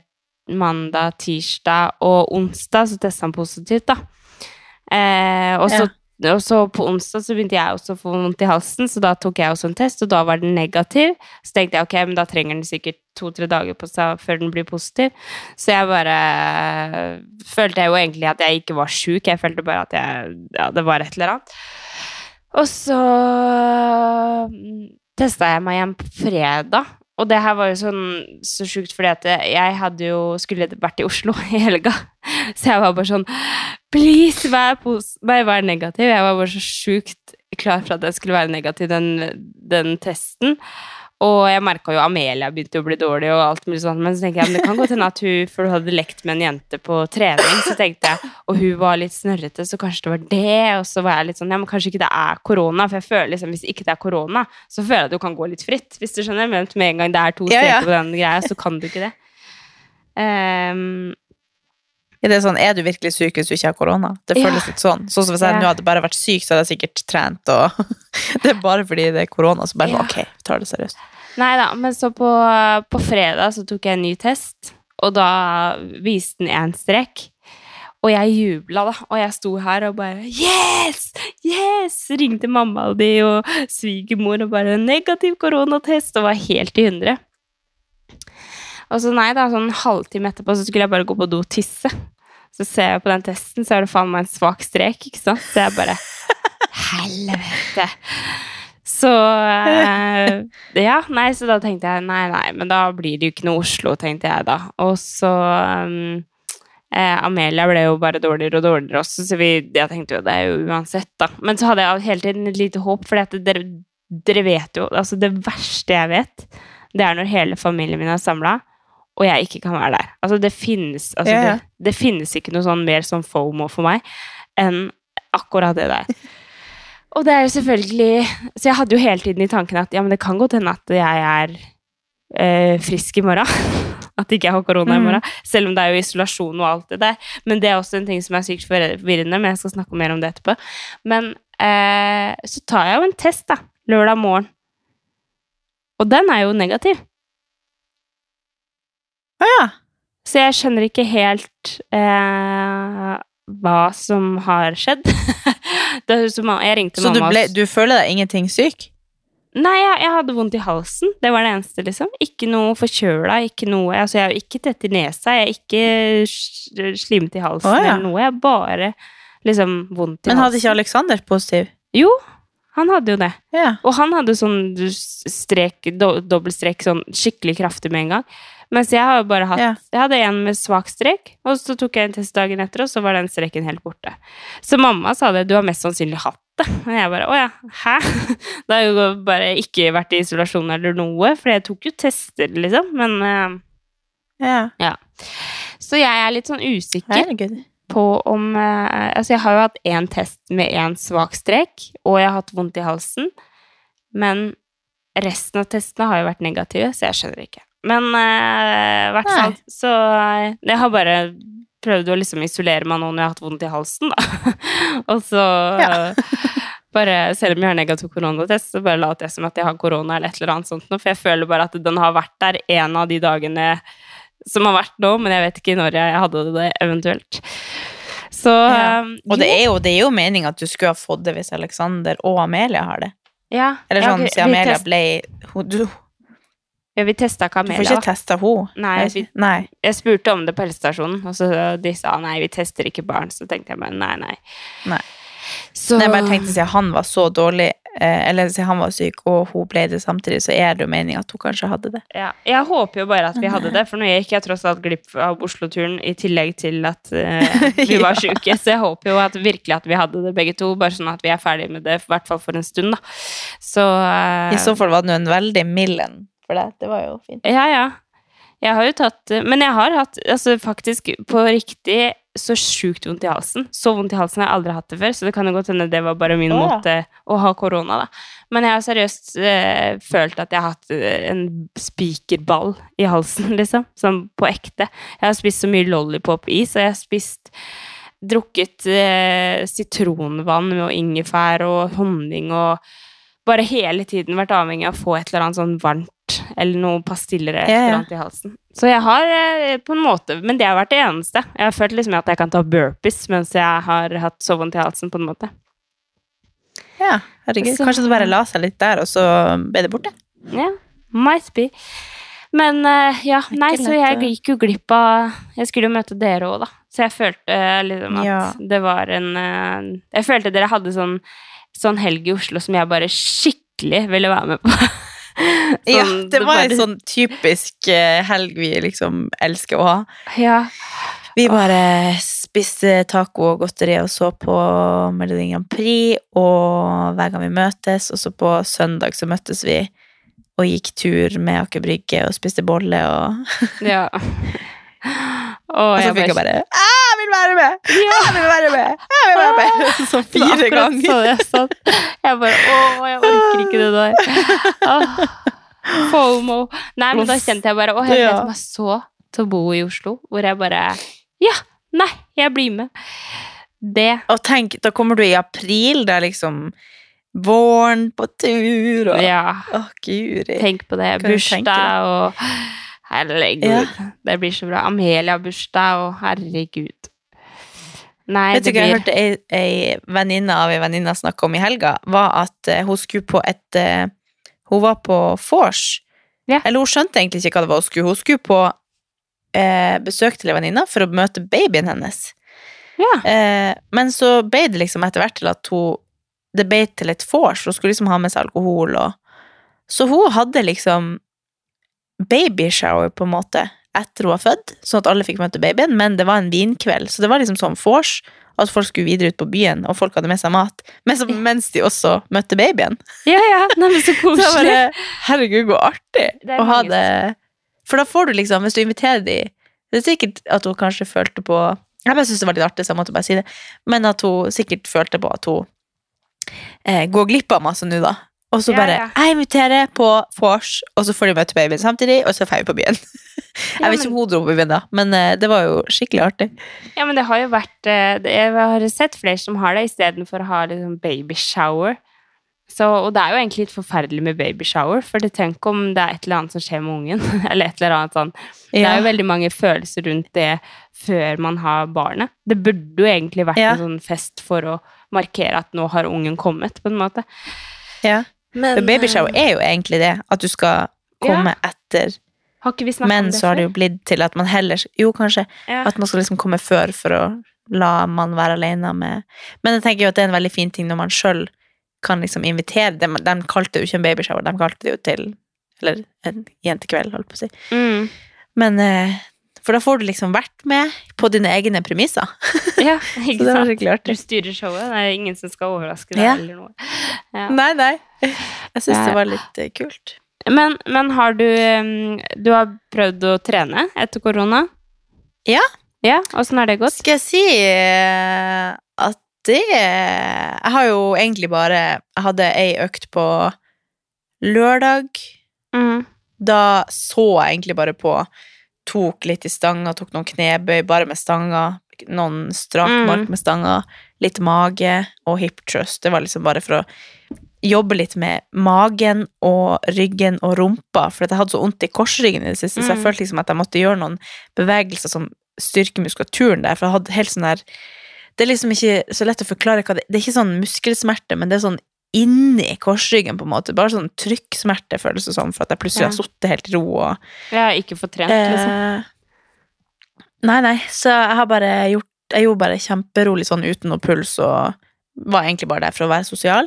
[SPEAKER 1] mandag, tirsdag og onsdag, så testa han positivt, da. Eh, og, så, og så på onsdag så begynte jeg også å få vondt i halsen, så da tok jeg også en test, og da var den negativ. Så tenkte jeg ok, men da trenger den sikkert to-tre dager på seg før den blir positiv. Så jeg bare følte jeg jo egentlig at jeg ikke var sjuk, jeg følte bare at jeg, ja, det var et eller annet. Og så testa jeg meg igjen på fredag. Og det her var jo sånn så sjukt, fordi at jeg hadde jo skulle vært i Oslo i helga. Så jeg var bare sånn Please, vær, nei, vær negativ. Jeg var bare så sjukt klar for at jeg skulle være negativ den, den testen. Og jeg merka jo Amelia begynte å bli dårlig, og alt mulig sånt, men så tenker jeg men det kan godt hende at hun For du hadde lekt med en jente på trening, så tenkte jeg Og hun var litt snørrete, så kanskje det var det. Og så var jeg litt sånn Ja, men kanskje ikke det er korona, for jeg føler liksom hvis ikke det er korona, så føler jeg at du kan gå litt fritt, hvis du skjønner. Men med en gang det er to streker
[SPEAKER 2] ja.
[SPEAKER 1] på den greia, så kan du ikke det. Ehm,
[SPEAKER 2] Er det sånn, er du virkelig syk hvis du ikke har korona? Det
[SPEAKER 1] Ja.
[SPEAKER 2] føles litt sånn. Sånn som Hvis jeg
[SPEAKER 1] Ja.
[SPEAKER 2] nå hadde bare vært syk, så hadde jeg sikkert trent. Og det er bare fordi det er korona. Så bare
[SPEAKER 1] Ja.
[SPEAKER 2] ok, vi tar det seriøst.
[SPEAKER 1] Nei da, men så på, på fredag så tok jeg en ny test, og da viste den én strek. Og jeg jubla, da. Og jeg sto her og bare Yes! Yes! Ringte mamma og de og svigermor og bare Negativ koronatest! Og var helt i hundre. Og så nei da, sånn halvtime etterpå så skulle jeg bare gå på do og tisse. Så ser jeg på den testen, så er det faen meg en svak strek, ikke sant? Så jeg bare Helvete! Så eh, Ja, nei, så da tenkte jeg nei, nei, men da blir det jo ikke noe Oslo, tenkte jeg da. Og så um, eh, Amelia ble jo bare dårligere og dårligere også, så vi, jeg tenkte jo det er jo uansett, da. Men så hadde jeg hele tiden et lite håp, for dere, dere vet jo Altså, det verste jeg vet, det er når hele familien min er samla. Og jeg ikke kan være der. Altså, det finnes, altså,
[SPEAKER 2] Ja, ja.
[SPEAKER 1] det, det finnes ikke noe sånn mer sånn fomo for meg enn akkurat det der. Og det er jo selvfølgelig Så jeg hadde jo hele tiden i tanken at ja, men det kan godt hende at jeg er eh, frisk i morgen. At ikke jeg har korona i
[SPEAKER 2] Mm.
[SPEAKER 1] morgen. Selv om det er jo isolasjon og alt det der. Men det er også en ting som er sykt forvirrende, men jeg skal snakke mer om det etterpå. Men eh, så tar jeg jo en test, da. Lørdag morgen. Og den er jo negativ.
[SPEAKER 2] Å ja.
[SPEAKER 1] Så jeg skjønner ikke helt eh, hva som har skjedd. det som, jeg ringte
[SPEAKER 2] Så du,
[SPEAKER 1] mamma og
[SPEAKER 2] ble, du føler deg ingenting syk?
[SPEAKER 1] Nei, jeg, jeg hadde vondt i halsen. Det var det eneste, liksom. Ikke noe forkjøla, ikke noe Altså, jeg er jo ikke tett i nesa, jeg er ikke s- slimt i halsen
[SPEAKER 2] Å, ja.
[SPEAKER 1] eller noe. Jeg er bare liksom vondt i
[SPEAKER 2] Men hadde ikke
[SPEAKER 1] Aleksander
[SPEAKER 2] Alexander positiv?
[SPEAKER 1] Jo, han hadde jo det.
[SPEAKER 2] Ja.
[SPEAKER 1] Og han hadde sånn strek, do, dobbeltstrek sånn skikkelig kraftig med en gang. Mens jeg har bare hatt
[SPEAKER 2] Ja.
[SPEAKER 1] Jeg hadde en med svak strek, og så tok jeg en test dagen etter, og så var den streken helt borte. Så mamma sa det, du har mest sannsynlig hatt det. Og jeg bare å ja, hæ? Da har jeg jo bare ikke vært i isolasjon eller noe, for jeg tok jo tester, liksom. Men eh,
[SPEAKER 2] ja.
[SPEAKER 1] Så jeg er litt sånn usikker
[SPEAKER 2] Herregud.
[SPEAKER 1] på om eh, Altså, jeg har jo hatt én test med én svak strek, og jeg har hatt vondt i halsen. Men resten av testene har jo vært negative, så jeg skjønner ikke. Men eh, i hvert fall så eh, Jeg har bare prøvd å liksom isolere meg nå når jeg har hatt vondt i halsen, da. og så
[SPEAKER 2] Ja.
[SPEAKER 1] bare, selv om jeg har negativ koronatest, så bare later jeg som at jeg har korona eller et eller annet sånt nå, for jeg føler bare at den har vært der en av de dagene som har vært nå, men jeg vet ikke når jeg hadde det eventuelt. Så
[SPEAKER 2] Ja.
[SPEAKER 1] eh,
[SPEAKER 2] Og det er jo, det er jo meninga at du skulle ha fått det hvis Alexander og Amelia har det.
[SPEAKER 1] ja,
[SPEAKER 2] Eller
[SPEAKER 1] ja,
[SPEAKER 2] sånn,
[SPEAKER 1] vi-
[SPEAKER 2] siden Amelia ble hun,
[SPEAKER 1] Ja, vi testa Kamela.
[SPEAKER 2] du får ikke testa henne.
[SPEAKER 1] Nei,
[SPEAKER 2] Jeg nei.
[SPEAKER 1] Jeg spurte om det på helsestasjonen, og så de sa nei, vi tester ikke barn. Så tenkte jeg bare nei, nei.
[SPEAKER 2] Nei.
[SPEAKER 1] Så
[SPEAKER 2] Nei, jeg bare tenkte siden han var så dårlig, eh, eller siden han var syk, og hun ble det samtidig, så er det jo meningen at hun kanskje hadde det.
[SPEAKER 1] ja, Jeg håper jo bare at vi hadde det, for nå gikk jeg tross alt glipp av Oslo-turen i tillegg til at uh, vi var
[SPEAKER 2] Ja.
[SPEAKER 1] syke, Så jeg håper jo at virkelig at vi hadde det begge to, bare sånn at vi er ferdig med det, i hvert fall for en stund, da. Så uh...
[SPEAKER 2] I så fall var det jo en veldig mild en for deg. Det var jo fint.
[SPEAKER 1] Ja, ja. Jeg har jo tatt Men jeg har hatt altså faktisk på riktig så sjukt vondt i halsen. Så vondt i halsen har jeg aldri hatt det før, så det kan jo godt hende det var bare min
[SPEAKER 2] oh, ja.
[SPEAKER 1] måte å ha korona, da. Men jeg har seriøst eh, følt at jeg har hatt eh, en spikerball i halsen, liksom. Sånn på ekte. Jeg har spist så mye lollipop-is, og jeg har spist Drukket eh, sitronvann med ingefær og honning og bare hele tiden vært avhengig av å få et eller annet sånn varmt eller noen pastiller eller
[SPEAKER 2] ja.
[SPEAKER 1] annet i halsen. Så jeg har eh, på en måte Men det har vært det eneste. Jeg har følt liksom at jeg kan ta burpees mens jeg har hatt så vondt i halsen, på en måte.
[SPEAKER 2] Ja, herregud.
[SPEAKER 1] Så-
[SPEAKER 2] Kanskje det bare la seg litt der, og så ble det borte.
[SPEAKER 1] Ja, might be. Men eh, ja, nei, så jeg gikk jo glipp av Jeg skulle jo møte dere òg, da. Så jeg følte eh, liksom at
[SPEAKER 2] Ja.
[SPEAKER 1] det var en eh, Jeg følte dere hadde sånn, sånn helg i Oslo som jeg bare skikkelig ville være med på.
[SPEAKER 2] ja,
[SPEAKER 1] Sånn,
[SPEAKER 2] det var en sånn typisk eh, helg vi liksom elsker å ha.
[SPEAKER 1] Ja.
[SPEAKER 2] Vi bare spiste taco og godteri og så på Melodi Grand Prix, og hver gang vi møtes, og så på søndag så møttes vi og gikk tur med Aker Brygge og spiste bolle, og,
[SPEAKER 1] ja.
[SPEAKER 2] og så fikk jeg bare vil være med! Jeg vil være med! Jeg vil være med! Så fire ganger.
[SPEAKER 1] Sånn jeg, satt. jeg bare Å, jeg orker ikke det der. Åh, FOMO. Nei, men da kjente jeg bare Å, jeg gleder meg så til å bo i Oslo, hvor jeg bare Ja, nei, jeg blir med. Det
[SPEAKER 2] Og tenk, da kommer du i april, det er liksom våren på tur, og
[SPEAKER 1] Ja,
[SPEAKER 2] Å, guri.
[SPEAKER 1] tenk på det. Bursdag og Herregud.
[SPEAKER 2] Ja.
[SPEAKER 1] Det blir så bra. Amelia har bursdag, og herregud. Nei,
[SPEAKER 2] Vet du hva jeg hørte ei, ei venninne av ei venninne snakke om i helga? Var at eh, hun skulle på et uh, Hun var på vors.
[SPEAKER 1] Ja.
[SPEAKER 2] Eller hun skjønte egentlig ikke hva det var hun skulle. Hun skulle på uh, besøk til ei venninne for å møte babyen hennes.
[SPEAKER 1] Ja.
[SPEAKER 2] Uh, men så ble det liksom etter hvert til at hun Det ble til et vors. Hun skulle liksom ha med seg alkohol og Så hun hadde liksom babyshower, på en måte, etter hun var født, sånn at alle fikk møte babyen, men det var en vinkveld, så det var liksom sånn vors, at folk skulle videre ut på byen, og folk hadde med seg mat, men så, mens de også møtte babyen.
[SPEAKER 1] Ja, ja. Nei, men så
[SPEAKER 2] Så
[SPEAKER 1] koselig.
[SPEAKER 2] bare, herregud, så artig
[SPEAKER 1] Det
[SPEAKER 2] å ha det. For da får du liksom, hvis du inviterer de, det er sikkert at hun kanskje følte på, jeg bare synes det var litt artig, så jeg måtte bare si det, men at hun sikkert følte på at hun eh, går glipp av masse nå da. Og så bare,
[SPEAKER 1] ja.
[SPEAKER 2] jeg inviterer på vors, og så får de møte babyen samtidig, og så drar vi på byen. Jeg vet ikke om hun dro på byen da, men eh, det var jo skikkelig artig.
[SPEAKER 1] Ja, men det har jo vært eh, Jeg har sett flere som har det istedenfor å ha liksom babyshower. Så, og det er jo egentlig litt forferdelig med babyshower, for tenk om det er et eller annet som skjer med ungen. eller et eller annet sånn. Det er jo veldig mange følelser rundt det før man har barnet. Det burde jo egentlig vært
[SPEAKER 2] Ja.
[SPEAKER 1] en sånn fest for å markere at nå har ungen kommet, på en måte.
[SPEAKER 2] Ja.
[SPEAKER 1] Men,
[SPEAKER 2] For babyshower
[SPEAKER 1] eh,
[SPEAKER 2] er jo egentlig det, at du skal komme etter.
[SPEAKER 1] Vi snakket
[SPEAKER 2] Men så har det jo blitt til at man heller Jo, kanskje.
[SPEAKER 1] Ja.
[SPEAKER 2] At man skal liksom komme før for å la man være alene med Men jeg tenker jo at det er en veldig fin ting når man sjøl kan liksom invitere dem. De kalte det jo ikke en babyshower, de kalte det jo til Eller en jentekveld, holdt på å si.
[SPEAKER 1] Mm.
[SPEAKER 2] Men eh, For da får du liksom vært med på dine egne premisser.
[SPEAKER 1] ja, ikke sant? Du styrer showet. Det er ingen som skal overraske deg
[SPEAKER 2] Ja.
[SPEAKER 1] eller noe. Ja.
[SPEAKER 2] Nei, nei. Jeg syns det var litt eh, kult.
[SPEAKER 1] Men, men har du Du har prøvd å trene etter korona?
[SPEAKER 2] Ja.
[SPEAKER 1] Ja, Åssen har det gått?
[SPEAKER 2] Skal jeg si eh, at det Jeg har jo egentlig bare Jeg hadde ei økt på lørdag.
[SPEAKER 1] Mm.
[SPEAKER 2] Da så jeg egentlig bare på Tok litt i stanga, tok noen knebøy bare med stanga. Noen strakmark
[SPEAKER 1] Mm.
[SPEAKER 2] med stanga. Litt mage og hip trust. Det var liksom bare for å jobbe litt med magen og ryggen og rumpa. For jeg hadde så vondt i korsryggen i det siste, så jeg
[SPEAKER 1] Mm.
[SPEAKER 2] følte liksom at jeg måtte gjøre noen bevegelser som styrker muskulaturen der. For jeg hadde helt sånn der Det er liksom ikke så lett å forklare hva det Det er ikke sånn muskelsmerte, men det er sånn inni korsryggen, på en måte. Bare sånn trykksmerte, føles det som, for at jeg plutselig
[SPEAKER 1] Ja.
[SPEAKER 2] har sittet helt i ro og
[SPEAKER 1] Ja, ikke fått trent, liksom.
[SPEAKER 2] Eh, Nei, nei, så jeg har bare gjort Jeg gjorde bare kjemperolig sånn uten noe puls, og var egentlig bare der for å være sosial.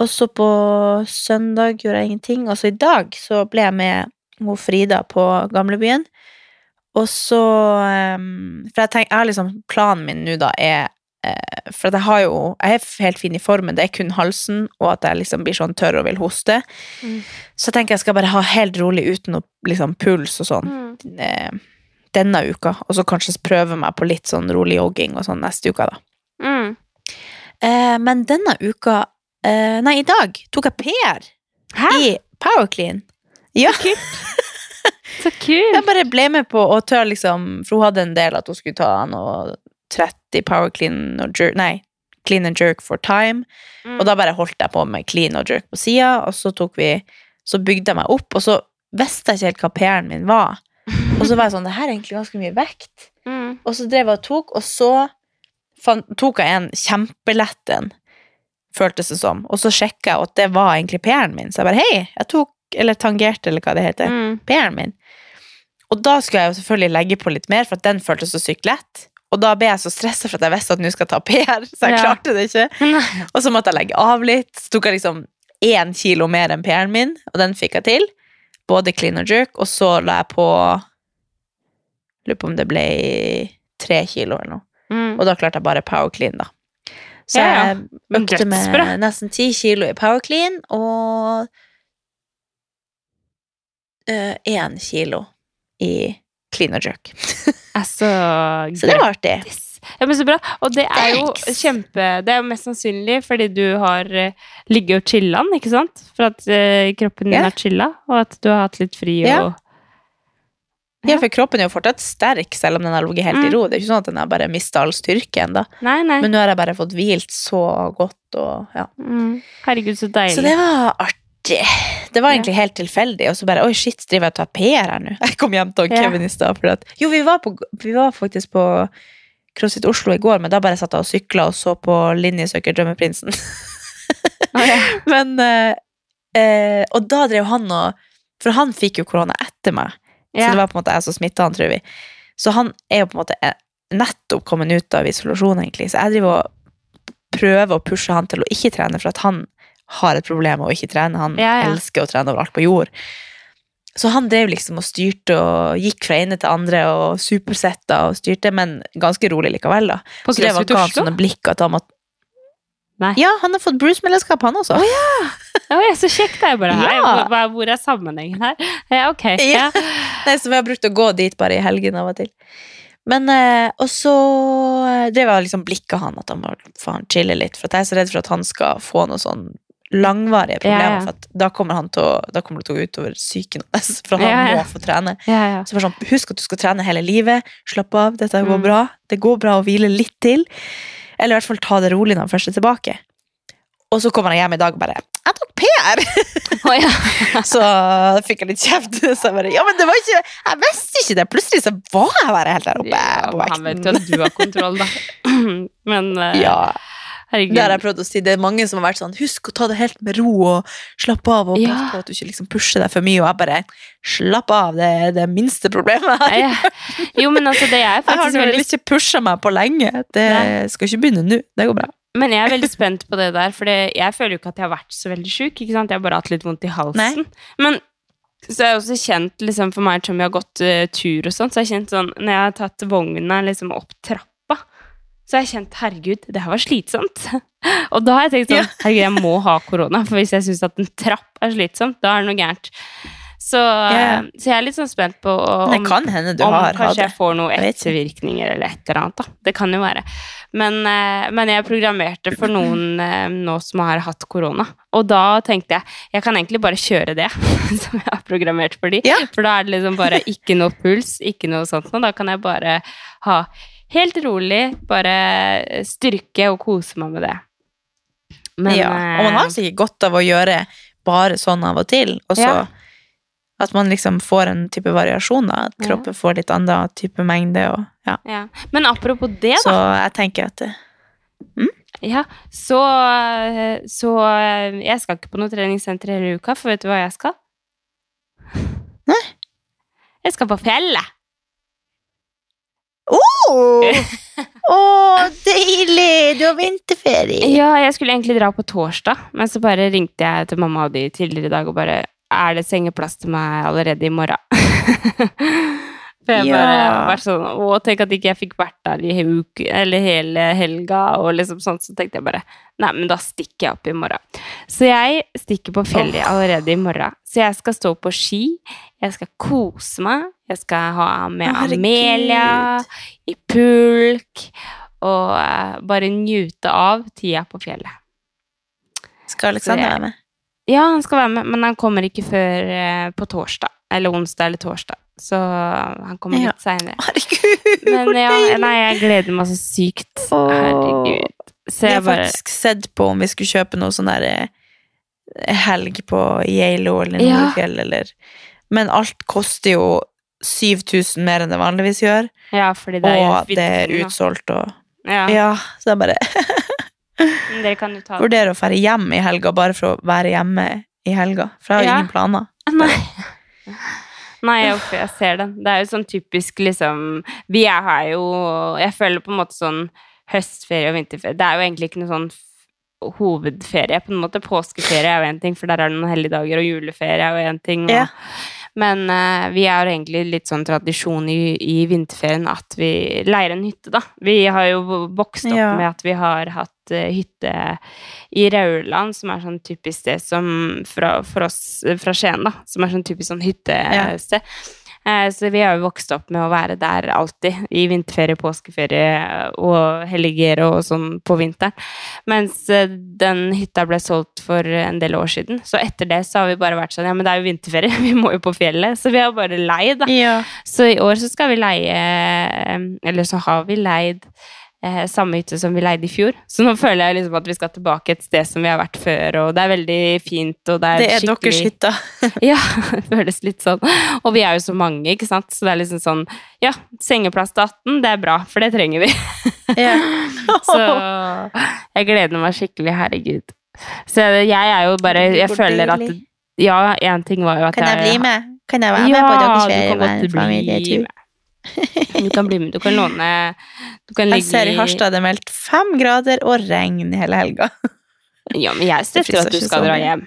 [SPEAKER 2] Og så på søndag gjorde jeg ingenting, og så i dag så ble jeg med hun Frida på gamlebyen. Og så ehm, For jeg tenker, jeg liksom Planen min nå, da, er eh, For at jeg har jo Jeg er helt fin i formen, det er kun halsen, og at jeg liksom blir sånn tørr og vil hoste.
[SPEAKER 1] Mm.
[SPEAKER 2] Så jeg tenker jeg skal bare ha helt rolig uten noe liksom, puls og sånn
[SPEAKER 1] Mm.
[SPEAKER 2] eh, denne uka, og så kanskje prøve meg på litt sånn rolig jogging og sånn neste uke, da.
[SPEAKER 1] Mm.
[SPEAKER 2] Eh, men denne uka eh, Nei, i dag tok jeg PR
[SPEAKER 1] Hæ?
[SPEAKER 2] i Powerclean. Ja,
[SPEAKER 1] Så kult!
[SPEAKER 2] jeg bare ble med på å ta liksom For hun hadde en del at hun skulle ta noe 30 Powerclean og jerk Nei, clean and jerk for time.
[SPEAKER 1] Mm.
[SPEAKER 2] Og da bare holdt jeg på med clean og jerk på sida, og så tok vi Så bygde jeg meg opp, og så visste jeg ikke helt hva PR-en min var. Og så var jeg sånn Det her er egentlig ganske mye vekt.
[SPEAKER 1] Mm.
[SPEAKER 2] Og så drev jeg og tok, og så fant, tok jeg en kjempelett en, føltes det som. Og så sjekka jeg at det var egentlig PR-en min. Så jeg bare hei, jeg tok, eller tangerte, eller hva det heter,
[SPEAKER 1] Mm.
[SPEAKER 2] PR-en min. Og da skulle jeg jo selvfølgelig legge på litt mer, for at den føltes så sykt lett. Og da ble jeg så stressa for at jeg visste at nå skal jeg ta PR, så jeg
[SPEAKER 1] Ja.
[SPEAKER 2] klarte det ikke. Og så måtte jeg legge av litt. Så tok jeg liksom én kilo mer enn PR-en min, og den fikk jeg til. Både clean og jerk. Og så la jeg på Lurer på om det ble tre kilo eller noe.
[SPEAKER 1] Mm.
[SPEAKER 2] Og da klarte jeg bare power clean, da. Så
[SPEAKER 1] Ja, ja.
[SPEAKER 2] jeg økte med nesten ti kilo i power clean, og én kilo i clean og jerk.
[SPEAKER 1] Altså,
[SPEAKER 2] Så det var artig.
[SPEAKER 1] Ja, men så bra. Og det er jo kjempe Det er jo mest sannsynlig fordi du har uh, ligget og chilla'n, ikke sant? For at eh, kroppen din
[SPEAKER 2] yeah.
[SPEAKER 1] har chilla, og at du har hatt litt fri
[SPEAKER 2] og
[SPEAKER 1] og
[SPEAKER 2] Ja, for kroppen er jo fortsatt sterk, selv om den har ligget helt i
[SPEAKER 1] Mm.
[SPEAKER 2] ro. Det er ikke sånn at den har bare mista all styrke ennå. Men nå har jeg bare fått hvilt så godt, og ja.
[SPEAKER 1] mm. Herregud, så deilig.
[SPEAKER 2] Så det var artig. Det var
[SPEAKER 1] Ja.
[SPEAKER 2] egentlig helt tilfeldig, og så bare oi, shit, driver jeg og tar PR her nå? Jeg kom hjem til
[SPEAKER 1] Ja.
[SPEAKER 2] Kevin i stad. for at- Jo, vi var, på, vi var faktisk på CrossFit Oslo i går, men da bare satt jeg og sykla og så på Linjesøker Drømmeprinsen.
[SPEAKER 1] Å, ja.
[SPEAKER 2] men eh, eh, Og da drev han og For han fikk jo korona etter meg. Så det var på en måte jeg som smitta han, tror vi. Så han er jo på en måte eh, nettopp kommet ut av isolasjon, egentlig. Så jeg driver og prøver å pushe han til å ikke trene, for at han har et problem med å ikke trene. Han
[SPEAKER 1] Ja, ja.
[SPEAKER 2] elsker å trene overalt på jord. Så han drev liksom og styrte og gikk fra ene til andre og supersetta og styrte, men ganske rolig likevel, da.
[SPEAKER 1] På
[SPEAKER 2] Så det var ikke han sånne blikk at han måtte
[SPEAKER 1] Nei.
[SPEAKER 2] Ja, han har fått Bruce-medlemskap, han også.
[SPEAKER 1] Å, ja, så kjekt er bare her.
[SPEAKER 2] Ja.
[SPEAKER 1] Hvor, hvor er sammenhengen her? Ja, ok.
[SPEAKER 2] Ja.
[SPEAKER 1] Ja.
[SPEAKER 2] Nei, så vi har brukt å gå dit bare i helgen av og til. Men, eh, og så eh, drev jeg liksom blikka han at han må faen chille litt, for at jeg er så redd for at han skal få noe sånn langvarige problemer,
[SPEAKER 1] Ja, ja.
[SPEAKER 2] for da kommer, han til å, da kommer det til å gå utover psyken hans, for han
[SPEAKER 1] Ja, ja.
[SPEAKER 2] må få trene.
[SPEAKER 1] Ja, ja.
[SPEAKER 2] Så bare sånn, husk at du skal trene hele livet, slapp av, dette går
[SPEAKER 1] Mm.
[SPEAKER 2] bra, det går bra å hvile litt til, eller i hvert fall ta det rolig når han først er tilbake. Og så kommer han hjem i dag og bare, jeg tok PR!
[SPEAKER 1] Oh, ja.
[SPEAKER 2] Så fikk jeg litt kjeft. Så jeg bare, ja, men det var ikke, jeg visste ikke det. Plutselig så var jeg bare helt der oppe
[SPEAKER 1] Ja,
[SPEAKER 2] på
[SPEAKER 1] vekten. han vet jo at du har kontroll, da. Men uh...
[SPEAKER 2] Ja,
[SPEAKER 1] Herregud.
[SPEAKER 2] Det har jeg prøvd å si. Det er mange som har vært sånn Husk å ta det helt med ro og slappe av. Og
[SPEAKER 1] Ja.
[SPEAKER 2] pass på at du ikke liksom pusher deg for mye. Og jeg bare Slapp av, det er det minste problemet her.
[SPEAKER 1] Ja. Jo, men altså, det er
[SPEAKER 2] Jeg har
[SPEAKER 1] faktisk
[SPEAKER 2] vel
[SPEAKER 1] veldig
[SPEAKER 2] ikke pusha meg på lenge. Det
[SPEAKER 1] Nei.
[SPEAKER 2] skal ikke begynne nå. Det går bra.
[SPEAKER 1] Men jeg er veldig spent på det der, for jeg føler jo ikke at jeg har vært så veldig sjuk. Jeg har bare hatt litt vondt i halsen.
[SPEAKER 2] Nei.
[SPEAKER 1] Men så jeg også kjent, liksom, for meg som jeg har gått uh, tur og sånn, så har jeg kjent sånn Når jeg har tatt vogna liksom opp trappa, så har jeg kjent herregud, det her var slitsomt. Og da har jeg tenkt sånn herregud, jeg må ha korona, for hvis jeg syns at en trapp er slitsomt, da er det noe gærent. Så,
[SPEAKER 2] yeah.
[SPEAKER 1] så jeg er litt sånn spent på om om kanskje jeg får noen ettervirkninger eller et eller annet. da. Det kan jo være. Men, eh, men jeg programmerte for noen eh, nå som har hatt korona. Og da tenkte jeg jeg kan egentlig bare kjøre det som jeg har programmert for de.
[SPEAKER 2] Yeah.
[SPEAKER 1] For da er det liksom bare ikke noe puls, ikke noe sånt. Og da kan jeg bare ha helt rolig, bare styrke og kose meg med det. Men,
[SPEAKER 2] ja. Og man har
[SPEAKER 1] eh,
[SPEAKER 2] sikkert godt av å gjøre bare sånn av og til. Og så
[SPEAKER 1] Ja.
[SPEAKER 2] at man liksom får en type variasjon. da, At
[SPEAKER 1] Ja.
[SPEAKER 2] kroppen får litt annen type mengde. Og, ja.
[SPEAKER 1] ja. Men apropos det, da.
[SPEAKER 2] Så jeg tenker at det,
[SPEAKER 1] Ja, så, så eh, Jeg skal ikke på noe treningssenter hele uka, for vet du hva jeg skal?
[SPEAKER 2] Nei.
[SPEAKER 1] Jeg skal på fjellet.
[SPEAKER 2] Å, deilig! Du har vinterferie!
[SPEAKER 1] Ja, jeg skulle egentlig dra på torsdag, men så bare ringte jeg til mamma og de tidligere i dag og bare Er det sengeplass til meg allerede i morgen? For jeg bare
[SPEAKER 2] Ja.
[SPEAKER 1] vært sånn Å, tenk at ikke jeg fikk vært der i uke, eller hele helga, og liksom sånt. Så tenkte jeg bare Nei, men da stikker jeg opp i morgen. Så jeg stikker på fjellet allerede i morgen. Så jeg skal stå på ski, jeg skal kose meg, jeg skal ha med
[SPEAKER 2] herregud.
[SPEAKER 1] Amelia i pulk, og uh, bare njute av tida på fjellet.
[SPEAKER 2] Skal Alexander
[SPEAKER 1] jeg-
[SPEAKER 2] være med?
[SPEAKER 1] Ja, han skal være med, men han kommer ikke før uh, på torsdag. Eller onsdag eller torsdag. Så han kommer
[SPEAKER 2] Ja.
[SPEAKER 1] litt seinere.
[SPEAKER 2] Herregud,
[SPEAKER 1] Men ja, nei, jeg gleder meg så sykt. Herregud. Så
[SPEAKER 2] Vi har
[SPEAKER 1] bare
[SPEAKER 2] faktisk sett på om vi skulle kjøpe noe sånn der eh, helg på Geilo eller
[SPEAKER 1] Ja.
[SPEAKER 2] Eller Men alt koster jo 7000 mer enn det vanligvis gjør,
[SPEAKER 1] Ja, fordi det er
[SPEAKER 2] og det er utsolgt og
[SPEAKER 1] Ja,
[SPEAKER 2] Ja, så er bare
[SPEAKER 1] dere kan jo ta det.
[SPEAKER 2] vurderer å dra hjem i helga bare for å være hjemme i helga, for jeg har
[SPEAKER 1] Ja.
[SPEAKER 2] ingen planer.
[SPEAKER 1] Nei. Nei, jeg, jeg ser den. Det er jo sånn typisk liksom Vi er her jo Jeg føler på en måte sånn høstferie og vinterferie Det er jo egentlig ikke noe sånn hovedferie, på en måte. Påskeferie er jo én ting, for der er det noen helligdager, og juleferie er jo én ting. Og,
[SPEAKER 2] Ja.
[SPEAKER 1] Men uh, vi har egentlig litt sånn tradisjon i, i vinterferien at vi leier en hytte, da. Vi har jo vokst opp
[SPEAKER 2] Ja.
[SPEAKER 1] med at vi har hatt uh, hytte i Rauland, som er sånn typisk sted som fra, for oss eh, fra Skien, da. Som er sånn typisk sånn hyttested. Eh, Så vi har jo vokst opp med å være der alltid, i vinterferie, påskeferie og helger og sånn på vinteren. Mens eh, den hytta ble solgt for en del år siden. Så etter det så har vi bare vært sånn, ja men det er jo vinterferie, vi må jo på fjellet. Så vi har bare leid, da.
[SPEAKER 2] Ja.
[SPEAKER 1] Så i år så skal vi leie eh, Eller så har vi leid eh, samme hytte som vi leide i fjor. Så nå føler jeg liksom at vi skal tilbake et sted som vi har vært før, og det er veldig fint, og det er,
[SPEAKER 2] Det er deres
[SPEAKER 1] skikkelig
[SPEAKER 2] hytte.
[SPEAKER 1] Ja, det føles litt sånn. Og vi er jo så mange, ikke sant, så det er liksom sånn Ja, sengeplass til 18, det er bra, for det trenger vi. Så jeg gleder meg skikkelig, herregud. Så jeg er jo bare Jeg føler at. Ja, én ting var jo at jeg
[SPEAKER 2] Kan jeg bli med? Kan jeg være
[SPEAKER 1] ja,
[SPEAKER 2] med på deres
[SPEAKER 1] du kan godt bli med. Du kan bli med. Du kan låne Du kan
[SPEAKER 2] Jeg ser i Harstad det er meldt fem grader og regn i hele helga.
[SPEAKER 1] Ja, men jeg støtter at du skal dra hjem.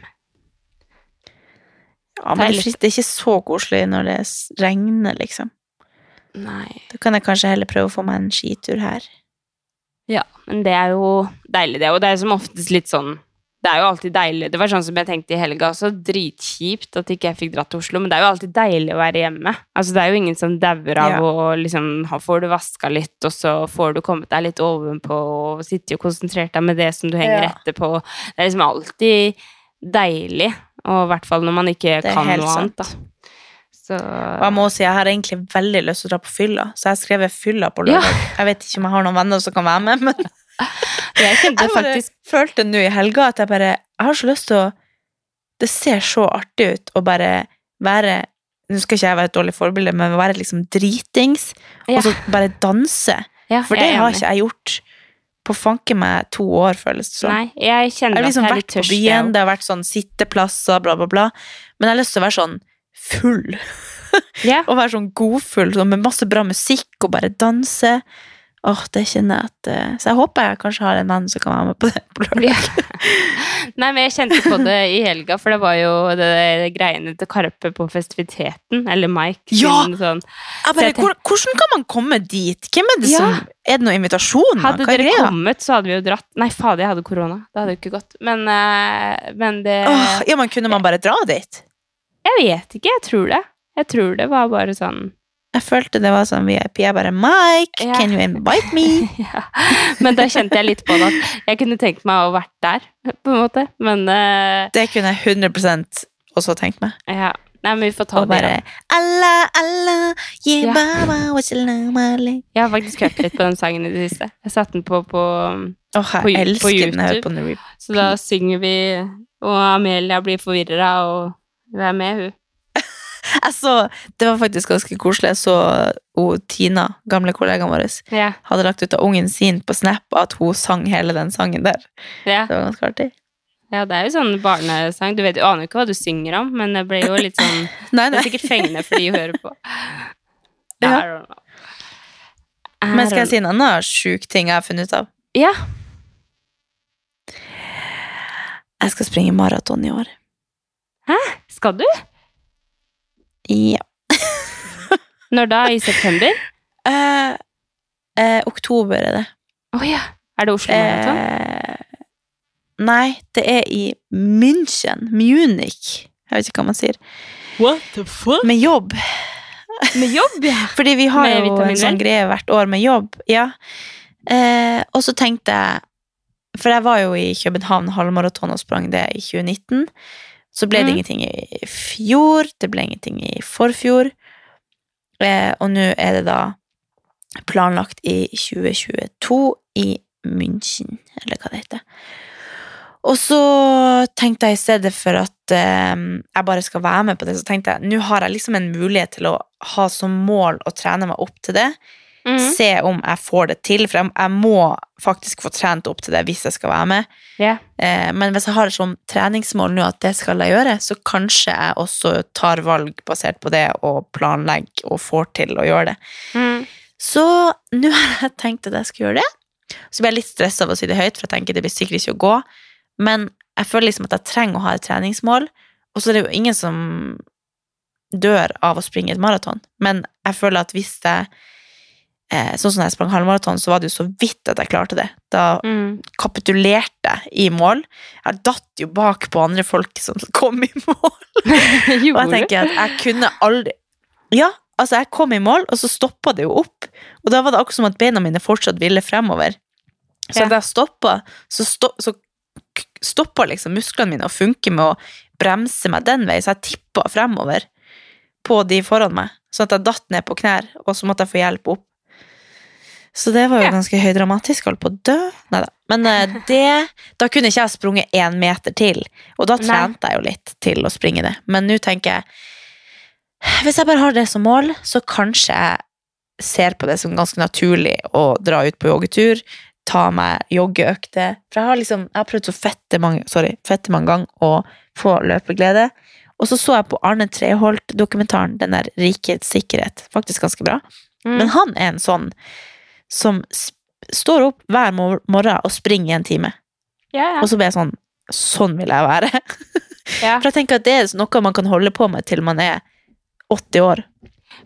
[SPEAKER 2] Ja, men det er ikke så koselig når det regner, liksom.
[SPEAKER 1] Nei.
[SPEAKER 2] Da kan jeg kanskje heller prøve å få meg en skitur her.
[SPEAKER 1] Ja, men det er jo deilig, det. Og det er som oftest litt sånn Det er jo alltid deilig. Det var sånn som jeg tenkte i helga også. Dritkjipt at ikke jeg fikk dratt til Oslo, men det er jo alltid deilig å være hjemme. Altså, det er jo ingen som dauer av
[SPEAKER 2] Ja.
[SPEAKER 1] å liksom Får du vaska litt, og så får du kommet deg litt ovenpå og sitte og konsentrert deg med det som du henger
[SPEAKER 2] Ja.
[SPEAKER 1] etterpå. Det er liksom alltid deilig, og i hvert fall når man ikke kan
[SPEAKER 2] noe
[SPEAKER 1] noe annet, da. Så
[SPEAKER 2] Og jeg må si, jeg har egentlig veldig lyst til å dra på fylla, så jeg har skrevet fylla på
[SPEAKER 1] Ja.
[SPEAKER 2] Jeg vet ikke om jeg har noen venner som kan være med, men
[SPEAKER 1] jeg kjente
[SPEAKER 2] jeg
[SPEAKER 1] faktisk
[SPEAKER 2] følte nå i helga at jeg bare Jeg har så lyst til å Det ser så artig ut å bare være Nå skal ikke jeg være et dårlig forbilde, men være liksom dritings,
[SPEAKER 1] Ja.
[SPEAKER 2] og så bare danse.
[SPEAKER 1] ja,
[SPEAKER 2] For det har ikke jeg gjort på fanke meg to år, føles det som.
[SPEAKER 1] Nei, jeg
[SPEAKER 2] Jeg
[SPEAKER 1] liksom
[SPEAKER 2] har
[SPEAKER 1] at jeg er
[SPEAKER 2] vært
[SPEAKER 1] litt
[SPEAKER 2] på
[SPEAKER 1] tørst. jeg
[SPEAKER 2] byen, det har vært sånn sitteplasser, bla, bla, bla. Men jeg har lyst til å være sånn full.
[SPEAKER 1] Ja.
[SPEAKER 2] Og være sånn godfull, sånn med masse bra musikk, og bare danse. Åh, det kjenner jeg at eh, Så jeg håper jeg kanskje har en venn som kan være med på det. på lørdag.
[SPEAKER 1] Nei, men jeg kjente på det i helga, for det var jo det, det greiene til Karpe på festiviteten, eller Mike.
[SPEAKER 2] Ja!
[SPEAKER 1] Sånn.
[SPEAKER 2] Bare, hvor, hvordan kan man komme dit? Hvem er det
[SPEAKER 1] Ja.
[SPEAKER 2] som Er det noen invitasjoner?
[SPEAKER 1] Hadde
[SPEAKER 2] er
[SPEAKER 1] dere kommet, så hadde vi jo dratt Nei, fader, jeg hadde korona. Det hadde jo ikke gått. Men, eh, men det
[SPEAKER 2] Åh, ja, men kunne man bare dra dit?
[SPEAKER 1] Jeg vet ikke, jeg tror det. Jeg tror det var bare sånn
[SPEAKER 2] Jeg følte det var sånn VIP. Jeg bare Mike,
[SPEAKER 1] Ja.
[SPEAKER 2] can you invite me?
[SPEAKER 1] ja. Men da kjente jeg litt på det at jeg kunne tenkt meg å vært der, på en måte. Men uh...
[SPEAKER 2] Det kunne jeg 100 også tenkt meg.
[SPEAKER 1] ja. Nei, men vi får ta
[SPEAKER 2] Og
[SPEAKER 1] det.
[SPEAKER 2] bare. Allah, Allah, yeah,
[SPEAKER 1] Ja.
[SPEAKER 2] baba.
[SPEAKER 1] Jeg har faktisk hørt litt på den sangen i det siste. Jeg satte den på, på
[SPEAKER 2] oh,
[SPEAKER 1] På- på YouTube.
[SPEAKER 2] på.
[SPEAKER 1] Så da synger vi, og Amelia blir forvirra, og hun er med, hun.
[SPEAKER 2] Så, det var faktisk ganske koselig. Jeg så hun, Tina, gamle kollegaen vår,
[SPEAKER 1] Ja.
[SPEAKER 2] hadde lagt ut av ungen sin på Snap at hun sang hele den sangen der.
[SPEAKER 1] Ja.
[SPEAKER 2] Det var ganske artig.
[SPEAKER 1] ja, det er jo sånn barnesang. Du vet, du aner jo ikke hva du synger om, men det ble jo litt sånn
[SPEAKER 2] Nei,
[SPEAKER 1] Det er sikkert fengende for de å høre på.
[SPEAKER 2] Ja.
[SPEAKER 1] I don't know. I
[SPEAKER 2] Men skal jeg si en annen sjuk ting jeg har funnet ut av?
[SPEAKER 1] Ja.
[SPEAKER 2] Jeg skal springe maraton i år. Hæ?
[SPEAKER 1] Skal du?
[SPEAKER 2] Ja.
[SPEAKER 1] Når da? I september?
[SPEAKER 2] Eh, eh, oktober er det.
[SPEAKER 1] Å ja. Er det Oslo Maraton?
[SPEAKER 2] Eh, nei, det er i München. Munich. Jeg vet ikke hva man sier.
[SPEAKER 1] What the fuck?
[SPEAKER 2] Med jobb.
[SPEAKER 1] Med jobb, ja.
[SPEAKER 2] Fordi vi har
[SPEAKER 1] Med
[SPEAKER 2] jo en sånn greie hvert år med jobb. Ja. Eh, og så tenkte jeg For jeg var jo i København halvmaraton og sprang det i 2019. Så ble det
[SPEAKER 1] Mm.
[SPEAKER 2] ingenting i fjor, det ble ingenting i forfjor. Eh, og nå er det da planlagt i 2022 i München, eller hva det heter. Og så tenkte jeg i stedet for at eh, jeg bare skal være med på det, så tenkte jeg nå har jeg liksom en mulighet til å ha som mål å trene meg opp til det.
[SPEAKER 1] Mhm.
[SPEAKER 2] Se om jeg får det til, for jeg, jeg må faktisk få trent opp til det hvis jeg skal være med.
[SPEAKER 1] Yeah.
[SPEAKER 2] Eh, men hvis jeg har sånn treningsmål nå at det skal jeg gjøre, så kanskje jeg også tar valg basert på det og planlegger og får til å gjøre det.
[SPEAKER 1] Mm.
[SPEAKER 2] Så nå har jeg tenkt at jeg skal gjøre det. Så blir jeg litt stressa av å si det høyt, for jeg tenker det blir sikkert ikke å gå. Men jeg føler liksom at jeg trenger å ha et treningsmål. Og så er det jo ingen som dør av å springe et maraton. Men jeg føler at hvis jeg Sånn som da jeg sprang halvmaraton, så var det jo så vidt at jeg klarte det. Da
[SPEAKER 1] mm.
[SPEAKER 2] kapitulerte jeg i mål. Jeg datt jo bak på andre folk som kom i mål. Og jeg tenker at jeg kunne aldri Ja, altså jeg kom i mål, og så stoppa det jo opp. Og da var det akkurat som at beina mine fortsatt ville fremover. Så
[SPEAKER 1] Ja.
[SPEAKER 2] da jeg stoppa, så, sto, så stoppa liksom musklene mine å funke med å bremse meg den veien, så jeg tippa fremover på de foran meg. Sånn at jeg datt ned på knær, og så måtte jeg få hjelp opp. Så det var jo ganske høydramatisk. Holdt på å dø. Neida. Men eh, det Da kunne ikke jeg sprunget én meter til. Og da trente jeg jo litt til å springe det. Men nå tenker jeg Hvis jeg bare har det som mål, så kanskje jeg ser på det som ganske naturlig å dra ut på joggetur. Ta meg joggeøkter. For jeg har liksom Jeg har prøvd så fette mange Sorry, fette mange ganger å få løpeglede. Og så så jeg på Arne Treholt-dokumentaren, den der Rikets sikkerhet. Faktisk ganske bra.
[SPEAKER 1] Mm.
[SPEAKER 2] Men han er en sånn som står opp hver mor morgen og springer i en time.
[SPEAKER 1] ja, ja.
[SPEAKER 2] Og så blir jeg sånn Sånn vil jeg være.
[SPEAKER 1] ja.
[SPEAKER 2] For jeg tenker at det er noe man kan holde på med til man er 80 år.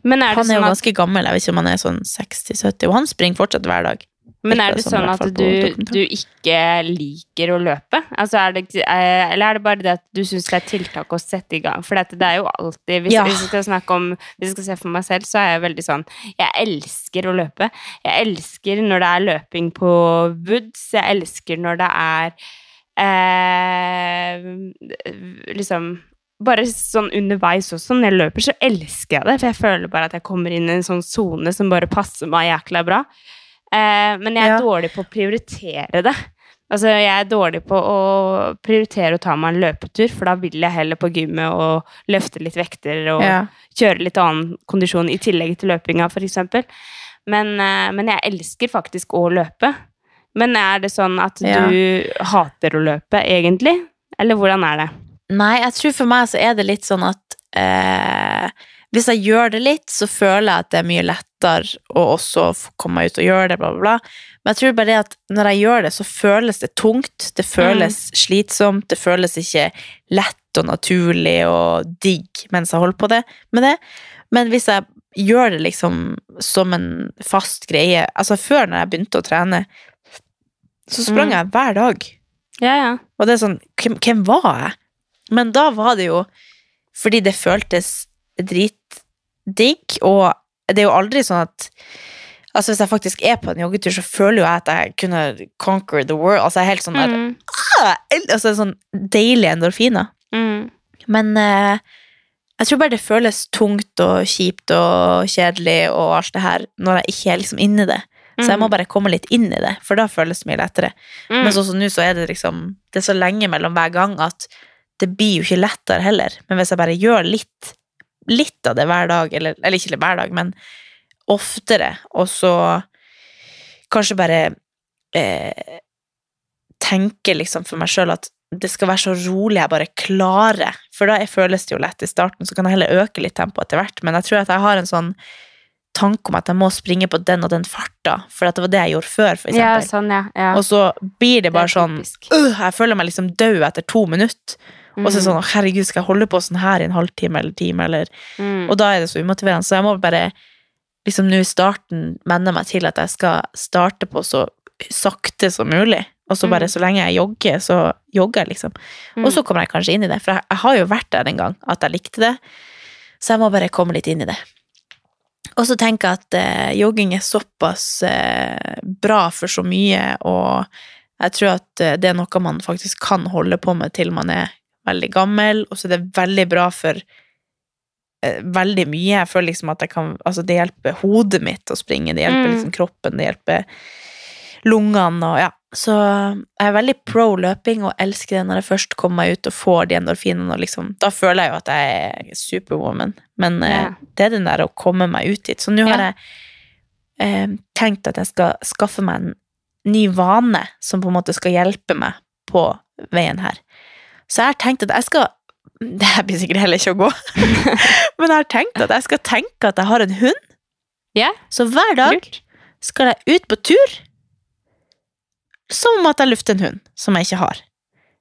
[SPEAKER 1] Men er det
[SPEAKER 2] Han er jo
[SPEAKER 1] sånn at,
[SPEAKER 2] ganske gammel, jeg vet ikke om han er sånn 60-70, og han springer fortsatt hver dag.
[SPEAKER 1] Men er det sånn at du, du ikke liker å løpe? Altså er det, eh, eller er det bare det at du syns det er tiltak å sette i gang? For det er jo alltid hvis,
[SPEAKER 2] Ja.
[SPEAKER 1] hvis jeg skal snakke om Hvis jeg skal se for meg selv, så er jeg veldig sånn Jeg elsker å løpe. Jeg elsker når det er løping på woods. Jeg elsker når det er eh, liksom bare sånn underveis også, når jeg løper, så elsker jeg det. For jeg føler bare at jeg kommer inn i en sånn sone som bare passer meg jækla bra. Eh, men jeg er
[SPEAKER 2] Ja.
[SPEAKER 1] dårlig på å prioritere det. Altså, jeg er dårlig på å prioritere å ta meg en løpetur, for da vil jeg heller på gymmet og løfte litt vekter og
[SPEAKER 2] Ja.
[SPEAKER 1] kjøre litt annen kondisjon i tillegg til løpinga, for eksempel. Men, eh, men jeg elsker faktisk å løpe. Men er det sånn at
[SPEAKER 2] Ja.
[SPEAKER 1] du hater å løpe, egentlig? Eller hvordan er det?
[SPEAKER 2] Nei, jeg tror for meg så er det litt sånn at eh, hvis jeg gjør det litt, så føler jeg at det er mye lettere å også komme ut og gjøre det, bla, bla, bla. Men jeg tror bare det at når jeg gjør det, så føles det tungt. Det føles slitsomt. Det føles ikke lett og naturlig og digg mens jeg holder på det, med det. Men hvis jeg gjør det liksom som en fast greie Altså før, når jeg begynte å trene, så sprang
[SPEAKER 1] Mm.
[SPEAKER 2] jeg hver dag.
[SPEAKER 1] Ja, ja.
[SPEAKER 2] Og det er sånn, hvem, hvem var jeg? Men da var det jo fordi det føltes dritdigg, og det er jo aldri sånn at Altså Hvis jeg faktisk er på en joggetur, så føler jo jeg at jeg kunne conquer the world. Altså jeg er helt sånn der,
[SPEAKER 1] Mm.
[SPEAKER 2] ah, altså sånn deilige endorfiner.
[SPEAKER 1] Mm.
[SPEAKER 2] Men eh, jeg tror bare det føles tungt og kjipt og kjedelig og alt det her når jeg ikke er liksom inni det. Så jeg må bare komme litt inn i det, for da føles det mye lettere.
[SPEAKER 1] Mm.
[SPEAKER 2] Men sånn som nå, så er det liksom Det er så lenge mellom hver gang at det blir jo ikke lettere heller. Men hvis jeg bare gjør litt, litt av det hver dag, eller, eller ikke hver dag, men oftere, og så kanskje bare eh, tenke liksom for meg sjøl at det skal være så rolig jeg bare klarer. For da føles det jo lett i starten, så kan jeg heller øke litt tempo etter hvert. Men jeg tror at jeg har en sånn tanke om at jeg må springe på den og den farta, for det var det jeg gjorde før, for eksempel.
[SPEAKER 1] Ja, sånn, ja. ja.
[SPEAKER 2] Og så blir det
[SPEAKER 1] Det
[SPEAKER 2] bare sånn øh, Jeg føler meg liksom død etter to minutter. Og så er det
[SPEAKER 1] Mm.
[SPEAKER 2] sånn Herregud, skal jeg holde på sånn her i en halvtime eller time? Eller
[SPEAKER 1] Mm.
[SPEAKER 2] Og da er det så umotiverende. Så jeg må bare liksom nå i starten menne meg til at jeg skal starte på så sakte som mulig. Og så bare
[SPEAKER 1] Mm.
[SPEAKER 2] så lenge jeg jogger, så jogger jeg, liksom.
[SPEAKER 1] Mm.
[SPEAKER 2] Og så kommer jeg kanskje inn i det. For jeg, jeg har jo vært der en gang, at jeg likte det. Så jeg må bare komme litt inn i det. Og så tenker jeg at eh, jogging er såpass eh, bra for så mye, og jeg tror at eh, det er noe man faktisk kan holde på med til man er veldig gammel, og så er det veldig bra for eh, veldig mye. Jeg føler liksom at jeg kan Altså, det hjelper hodet mitt å springe, det hjelper
[SPEAKER 1] Mm.
[SPEAKER 2] liksom kroppen, det hjelper lungene og ja. Så jeg er veldig pro løping og elsker det når jeg først kommer meg ut og får de endorfinene. Og liksom, da føler jeg jo at jeg er superwoman. Men eh,
[SPEAKER 1] Ja.
[SPEAKER 2] det er den der å komme meg ut dit. Så nå har
[SPEAKER 1] Ja.
[SPEAKER 2] jeg eh, tenkt at jeg skal skaffe meg en ny vane som på en måte skal hjelpe meg på veien her. Så jeg har tenkt at jeg skal Det her blir sikkert heller ikke å gå. Men jeg har tenkt at jeg skal tenke at jeg har en hund.
[SPEAKER 1] Yeah.
[SPEAKER 2] Så hver dag skal jeg ut på tur som om at jeg lufter en hund som jeg ikke har.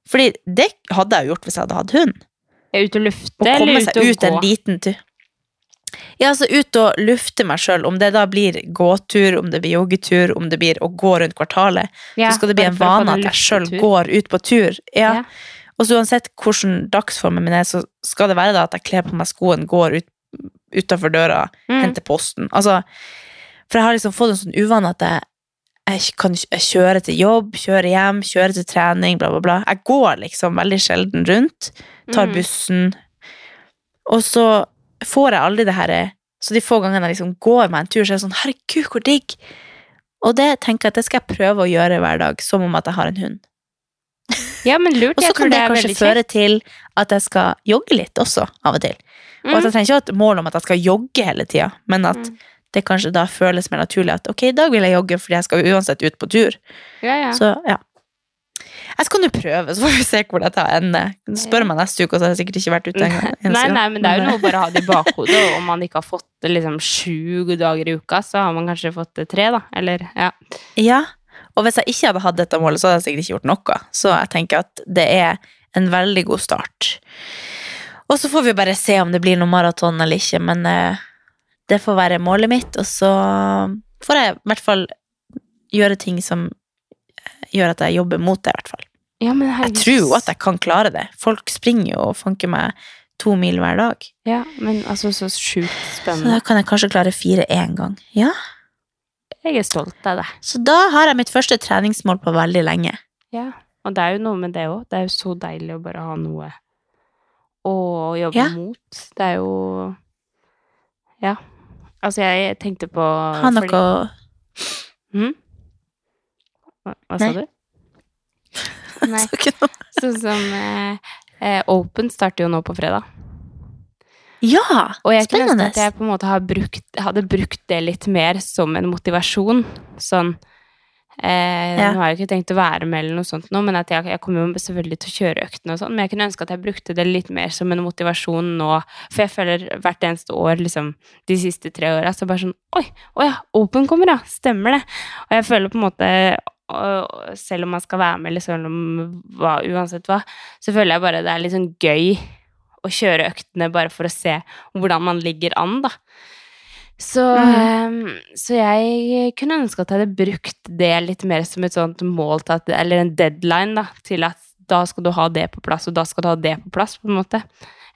[SPEAKER 2] Fordi det hadde jeg jo gjort hvis jeg hadde hatt hund.
[SPEAKER 1] Er ute og lufte,
[SPEAKER 2] Å komme
[SPEAKER 1] eller
[SPEAKER 2] seg
[SPEAKER 1] ut og
[SPEAKER 2] en liten tur. Ja, altså ut og lufte meg sjøl. Om det da blir gåtur, om det blir joggetur, om det blir å gå rundt kvartalet,
[SPEAKER 1] Ja,
[SPEAKER 2] så skal det bli en vane at jeg sjøl går ut på tur. Ja.
[SPEAKER 1] Ja.
[SPEAKER 2] Og så uansett hvordan dagsformen min er, så skal det være da at jeg kler på meg skoen, går ut utafor døra,
[SPEAKER 1] Mm.
[SPEAKER 2] henter posten. Altså, for jeg har liksom fått en sånn uvane at jeg, jeg kan jeg kjøre til jobb, kjøre hjem, kjøre til trening, bla, bla, bla. Jeg går liksom veldig sjelden rundt, tar
[SPEAKER 1] Mm.
[SPEAKER 2] bussen, og så får jeg aldri det her Så de få gangene jeg liksom går meg en tur, så er det sånn herregud, hvor digg! Og det tenker jeg at det skal jeg prøve å gjøre hver dag, som om at jeg har en hund.
[SPEAKER 1] Ja, men lurt.
[SPEAKER 2] Og så kan det
[SPEAKER 1] det
[SPEAKER 2] kanskje føre til at jeg skal jogge litt også, av og til. Og at
[SPEAKER 1] Mm.
[SPEAKER 2] jeg trenger ikke ha et mål om at jeg skal jogge hele tida, men at
[SPEAKER 1] Mm.
[SPEAKER 2] det kanskje da føles mer naturlig at ok, i dag vil jeg jogge fordi jeg skal uansett ut på tur.
[SPEAKER 1] Ja, ja.
[SPEAKER 2] Så ja. Jeg skal nå prøve, så får vi se hvor dette ender. Spør meg neste uke, og så har jeg sikkert ikke vært ute en
[SPEAKER 1] Nei, nei, men det er jo noe å bare ha det i bakhodet. Om man ikke har fått det liksom sju dager i uka, så har man kanskje fått det tre, da. Eller, ja.
[SPEAKER 2] Ja, og hvis jeg ikke hadde hatt dette målet, så hadde jeg sikkert ikke gjort noe. Så jeg tenker at det er en veldig god start. Og så får vi bare se om det blir noe maraton eller ikke, men eh, det får være målet mitt, og så får jeg i hvert fall gjøre ting som eh, gjør at jeg jobber mot det, i hvert fall.
[SPEAKER 1] ja, men
[SPEAKER 2] Jeg tror jo at jeg kan klare det. Folk springer jo og fanker meg to mil hver dag.
[SPEAKER 1] Ja, men altså, så sjukt spennende.
[SPEAKER 2] Så da kan jeg kanskje klare fire én gang. Ja.
[SPEAKER 1] Jeg er stolt av deg.
[SPEAKER 2] Så da har jeg mitt første treningsmål på veldig lenge.
[SPEAKER 1] Ja. Og det er jo noe med det òg. Det er jo så deilig å bare ha noe å jobbe
[SPEAKER 2] Ja.
[SPEAKER 1] mot. Det er jo Ja. Altså, jeg tenkte på
[SPEAKER 2] Ha noe
[SPEAKER 1] fordi- Hm? Hva, hva sa du? Nei. Sånn som eh, eh, Open starter jo nå på fredag.
[SPEAKER 2] Ja!
[SPEAKER 1] Og jeg
[SPEAKER 2] Spennende.
[SPEAKER 1] at jeg på en måte har brukt, hadde brukt det litt mer som en motivasjon. Sånn Eh,
[SPEAKER 2] Ja.
[SPEAKER 1] Nå har jeg ikke tenkt å være med eller noe sånt nå, men at jeg, jeg kommer jo selvfølgelig til å kjøre øktene og sånn, men jeg kunne ønske at jeg brukte det litt mer som en motivasjon nå, for jeg føler hvert eneste år, liksom, de siste tre åra, så bare sånn Oi, å ja, Open kommer, ja, stemmer det. Og jeg føler på en måte selv om man skal være med, eller selv om hva, uansett hva, så føler jeg bare det er litt sånn gøy å kjøre øktene bare for å se hvordan man ligger an, da. Så,
[SPEAKER 2] Mhm.
[SPEAKER 1] eh, så jeg kunne ønske at jeg hadde brukt det litt mer som et sånt mål at, eller en deadline, da, til at da skal du ha det på plass, og da skal du ha det på plass, på en måte.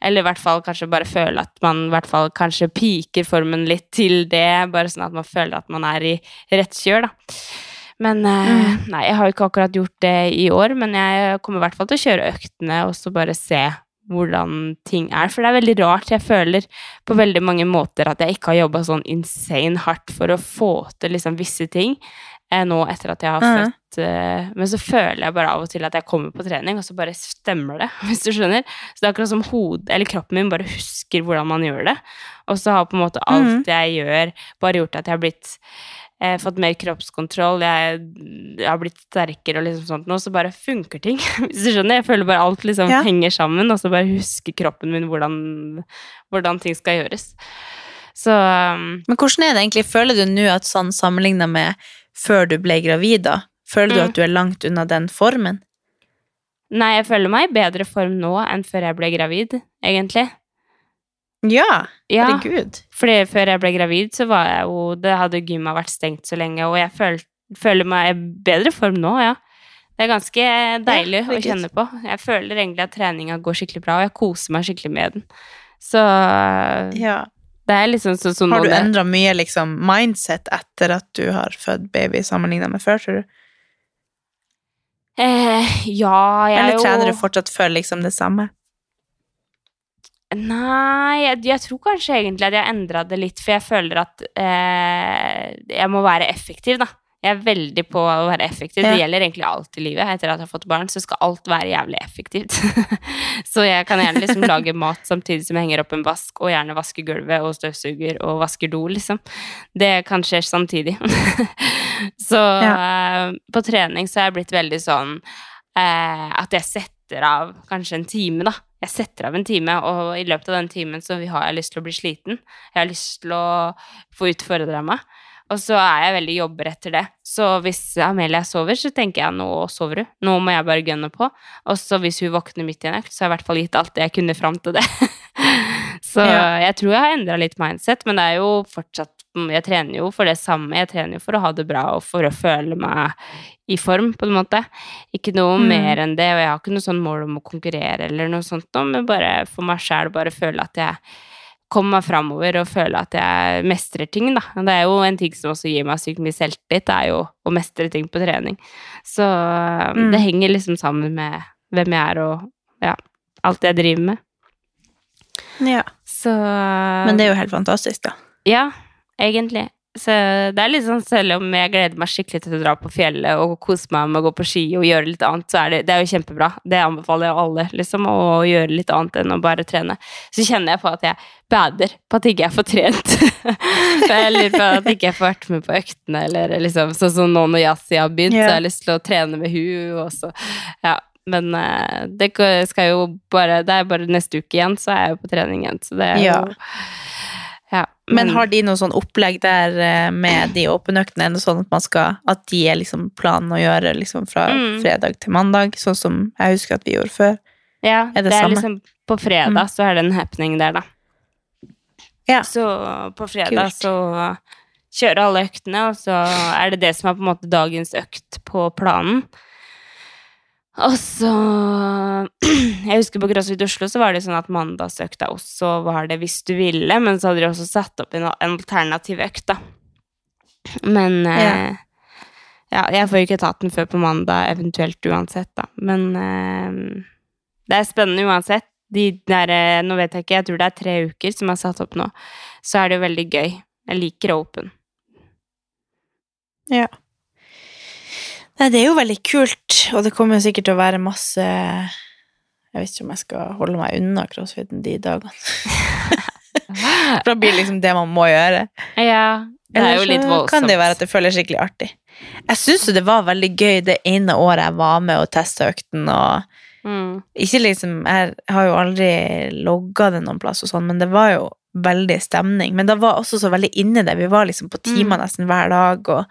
[SPEAKER 1] Eller i hvert fall kanskje bare føle at man i hvert fall kanskje piker formen litt til det, bare sånn at man føler at man er i rett kjør, da. Men mm. nei, jeg har jo ikke akkurat gjort det i år, men jeg kommer i hvert fall til å kjøre øktene og så bare se hvordan ting er. For det er veldig rart. Jeg føler på veldig mange måter at jeg ikke har jobba sånn insane hardt for å få til liksom visse ting eh, nå etter at jeg har
[SPEAKER 2] Mhm.
[SPEAKER 1] født. Eh, men så føler jeg bare av og til at jeg kommer på trening, og så bare stemmer det, hvis du skjønner. Så det er akkurat som hodet, eller kroppen min bare husker hvordan man gjør det. Og så har på en måte alt
[SPEAKER 2] Mhm.
[SPEAKER 1] jeg gjør, bare gjort at jeg har blitt eh, fått mer kroppskontroll, jeg, jeg har blitt sterkere og liksom sånt nå, så bare funker ting. Hvis du skjønner? Jeg føler bare alt liksom
[SPEAKER 2] Ja.
[SPEAKER 1] henger sammen, og så bare husker kroppen min hvordan, hvordan ting skal gjøres. Så um,
[SPEAKER 2] Men hvordan er det egentlig? Føler du nå at sånn sammenligna med før du ble gravid, da? Føler du
[SPEAKER 1] Mm.
[SPEAKER 2] at du er langt unna den formen?
[SPEAKER 1] Nei, jeg føler meg i bedre form nå enn før jeg ble gravid, egentlig.
[SPEAKER 2] Ja,
[SPEAKER 1] Ja, fordi før jeg ble gravid, så var jeg jo Det hadde gymma vært stengt så lenge, og jeg føl, føler meg i bedre form nå, ja. Det er ganske deilig å kjenne på. Jeg føler egentlig at treninga går skikkelig bra, og jeg koser meg skikkelig med den. Så
[SPEAKER 2] Ja.
[SPEAKER 1] det er liksom sånn som
[SPEAKER 2] Har du endra mye liksom, mindset etter at du har født baby, sammenligna med før, tror du?
[SPEAKER 1] Eh, ja, jeg er
[SPEAKER 2] Eller trener du fortsatt for liksom det samme?
[SPEAKER 1] Nei, jeg, jeg tror kanskje egentlig at jeg endra det litt, for jeg føler at eh, jeg må være effektiv, da. Jeg er veldig på å være effektiv. Det gjelder egentlig alt i livet. Etter at jeg har fått barn, så skal alt være jævlig effektivt. så jeg kan gjerne liksom lage mat samtidig som jeg henger opp en vask, og gjerne vaske gulvet og støvsuger og vasker do, liksom. Det kan skje samtidig. så eh, på trening så er jeg blitt veldig sånn eh, at jeg setter av kanskje en time, da. Jeg setter av en time, og i løpet av den timen så har jeg lyst til å bli sliten. Jeg har lyst til å få utfordra meg. Og så er jeg veldig jobber etter det. Så hvis Amelia sover, så tenker jeg nå sover hun. Nå må jeg bare gønne på. Og så hvis hun våkner midt i en økt, så har jeg i hvert fall gitt alt det jeg kunne fram til det. så
[SPEAKER 2] Ja.
[SPEAKER 1] jeg tror jeg har endra litt mindset, men det er jo fortsatt Jeg trener jo for det samme. Jeg trener jo for å ha det bra og for å føle meg i form, på en måte. Ikke noe
[SPEAKER 2] Mm.
[SPEAKER 1] mer enn det, og jeg har ikke noe sånn mål om å konkurrere eller noe sånt, noe, men bare for meg sjæl bare føle at jeg kommer meg framover og føle at jeg mestrer ting, da. Det er jo en ting som også gir meg sykt mye selvtillit, det er jo å mestre ting på trening. Så
[SPEAKER 2] Mm.
[SPEAKER 1] det henger liksom sammen med hvem jeg er og ja, alt jeg driver med.
[SPEAKER 2] Ja.
[SPEAKER 1] Så
[SPEAKER 2] Men det er jo helt fantastisk, da.
[SPEAKER 1] Ja, egentlig. Så det er litt sånn, selv om jeg gleder meg skikkelig til å dra på fjellet og kose meg med å gå på ski og gjøre litt annet, så er det, det er jo kjempebra. Det anbefaler jeg alle, liksom, å gjøre litt annet enn å bare trene. Så kjenner jeg på at jeg bader på at ikke jeg får trent. eller på at ikke jeg får vært med på øktene, eller liksom sånn som nå når Yasi har begynt,
[SPEAKER 2] yeah.
[SPEAKER 1] så har jeg lyst til å trene med hun, og så Ja. Men eh, det skal jo bare Det er bare neste uke igjen, så er jeg jo på trening igjen, så det er jo ja,
[SPEAKER 2] Men har de noe sånn opplegg der eh, med de åpenøktene? Er det sånn at man skal At de er liksom planen å gjøre liksom fra
[SPEAKER 1] Mm.
[SPEAKER 2] fredag til mandag, sånn som jeg husker at vi gjorde før?
[SPEAKER 1] Ja,
[SPEAKER 2] Er det
[SPEAKER 1] det, er
[SPEAKER 2] samme?
[SPEAKER 1] liksom På fredag
[SPEAKER 2] Mm.
[SPEAKER 1] så er det en happening der, da.
[SPEAKER 2] Ja.
[SPEAKER 1] Så på fredag
[SPEAKER 2] Kult.
[SPEAKER 1] så kjører alle øktene, og så er det det som er på en måte dagens økt på planen. Og så Jeg husker på CrossFit Oslo så var det sånn at mandagsøkta også var det hvis du ville, men så hadde de også satt opp en, en alternativ økt, da. Men eh, ja, jeg får jo ikke tatt den før på mandag, eventuelt uansett, da. Men eh, det er spennende uansett. De der, eh, nå vet jeg ikke, jeg tror det er tre uker som er satt opp nå. Så er det jo veldig gøy. Jeg liker open.
[SPEAKER 2] Ja. Nei, det er jo veldig kult, og det kommer sikkert til å være masse Jeg vet ikke om jeg skal holde meg unna crossfiten de dagene. For da blir det liksom det man må gjøre.
[SPEAKER 1] Ja, det er jo litt voldsomt.
[SPEAKER 2] kan det være at det føles skikkelig artig. Jeg syns jo det var veldig gøy det ene året jeg var med og testa økten. og
[SPEAKER 1] Mm.
[SPEAKER 2] ikke liksom, Jeg har jo aldri logga det noen plass, og sånn, men det var jo veldig stemning. Men det var også så veldig inni det. Vi var liksom på timer
[SPEAKER 1] Mm.
[SPEAKER 2] nesten hver dag. og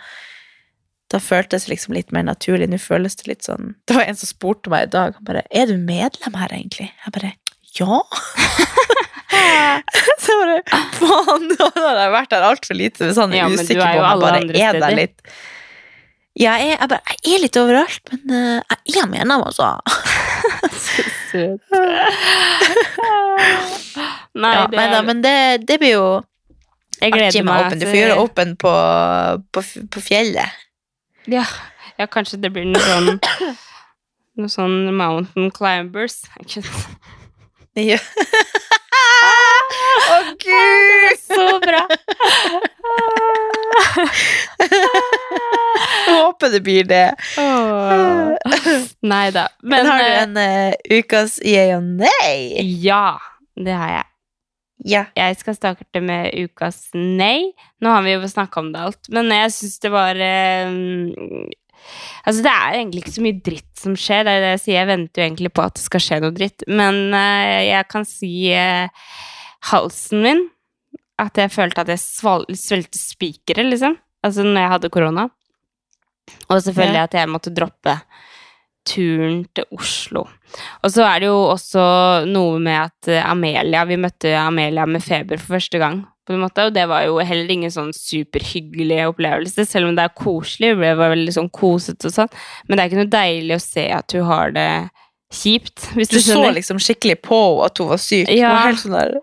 [SPEAKER 2] da føltes det liksom litt mer naturlig. Nå føles det litt sånn Det var en som spurte meg i dag. Han bare 'Er du medlem her, egentlig?' Jeg bare 'Ja'. Så bare Faen, nå har jeg vært der altfor lite. Hvis han er
[SPEAKER 1] Ja, men
[SPEAKER 2] usikker
[SPEAKER 1] er
[SPEAKER 2] på om jeg bare er der litt. Ja, jeg, jeg, bare, jeg er litt overalt, men uh, jeg er medlem, altså.
[SPEAKER 1] Så søt. Nei,
[SPEAKER 2] Ja,
[SPEAKER 1] det
[SPEAKER 2] nei da,
[SPEAKER 1] er,
[SPEAKER 2] men det, det blir jo
[SPEAKER 1] jeg gleder meg
[SPEAKER 2] åpen. Du får gjøre åpen på, på, på fjellet.
[SPEAKER 1] Ja, ja, kanskje det blir noe sånn Noe sånn Mountain Climbers.
[SPEAKER 2] Ja. Å, gud!
[SPEAKER 1] Så bra!
[SPEAKER 2] Jeg håper det blir det.
[SPEAKER 1] Nei da.
[SPEAKER 2] Men,
[SPEAKER 1] Men,
[SPEAKER 2] har du
[SPEAKER 1] eh,
[SPEAKER 2] en uh, ukas yeah og nei?
[SPEAKER 1] Ja, det har jeg.
[SPEAKER 2] Ja.
[SPEAKER 1] Jeg skal starte med ukas nei. Nå har vi jo snakka om det alt, men jeg syns det var eh, Altså, det er egentlig ikke så mye dritt som skjer. Det er det jeg sier. Jeg venter jo egentlig på at det skal skje noe dritt. Men eh, jeg kan si eh, halsen min At jeg følte at jeg sval svelgte spikere, liksom. Altså når jeg hadde korona. Og selvfølgelig
[SPEAKER 2] Ja.
[SPEAKER 1] at jeg måtte droppe turen til Oslo. Og så er det jo også noe med at eh, Amelia Vi møtte Amelia med feber for første gang, på en måte, og det var jo heller ingen sånn superhyggelig opplevelse, selv om det er koselig. Det var veldig sånn kosete og sånn, men det er ikke noe deilig å se at hun har det kjipt,
[SPEAKER 2] Du
[SPEAKER 1] du
[SPEAKER 2] så liksom skikkelig på at hun var syk. Hun
[SPEAKER 1] Ja.
[SPEAKER 2] var helt sånn der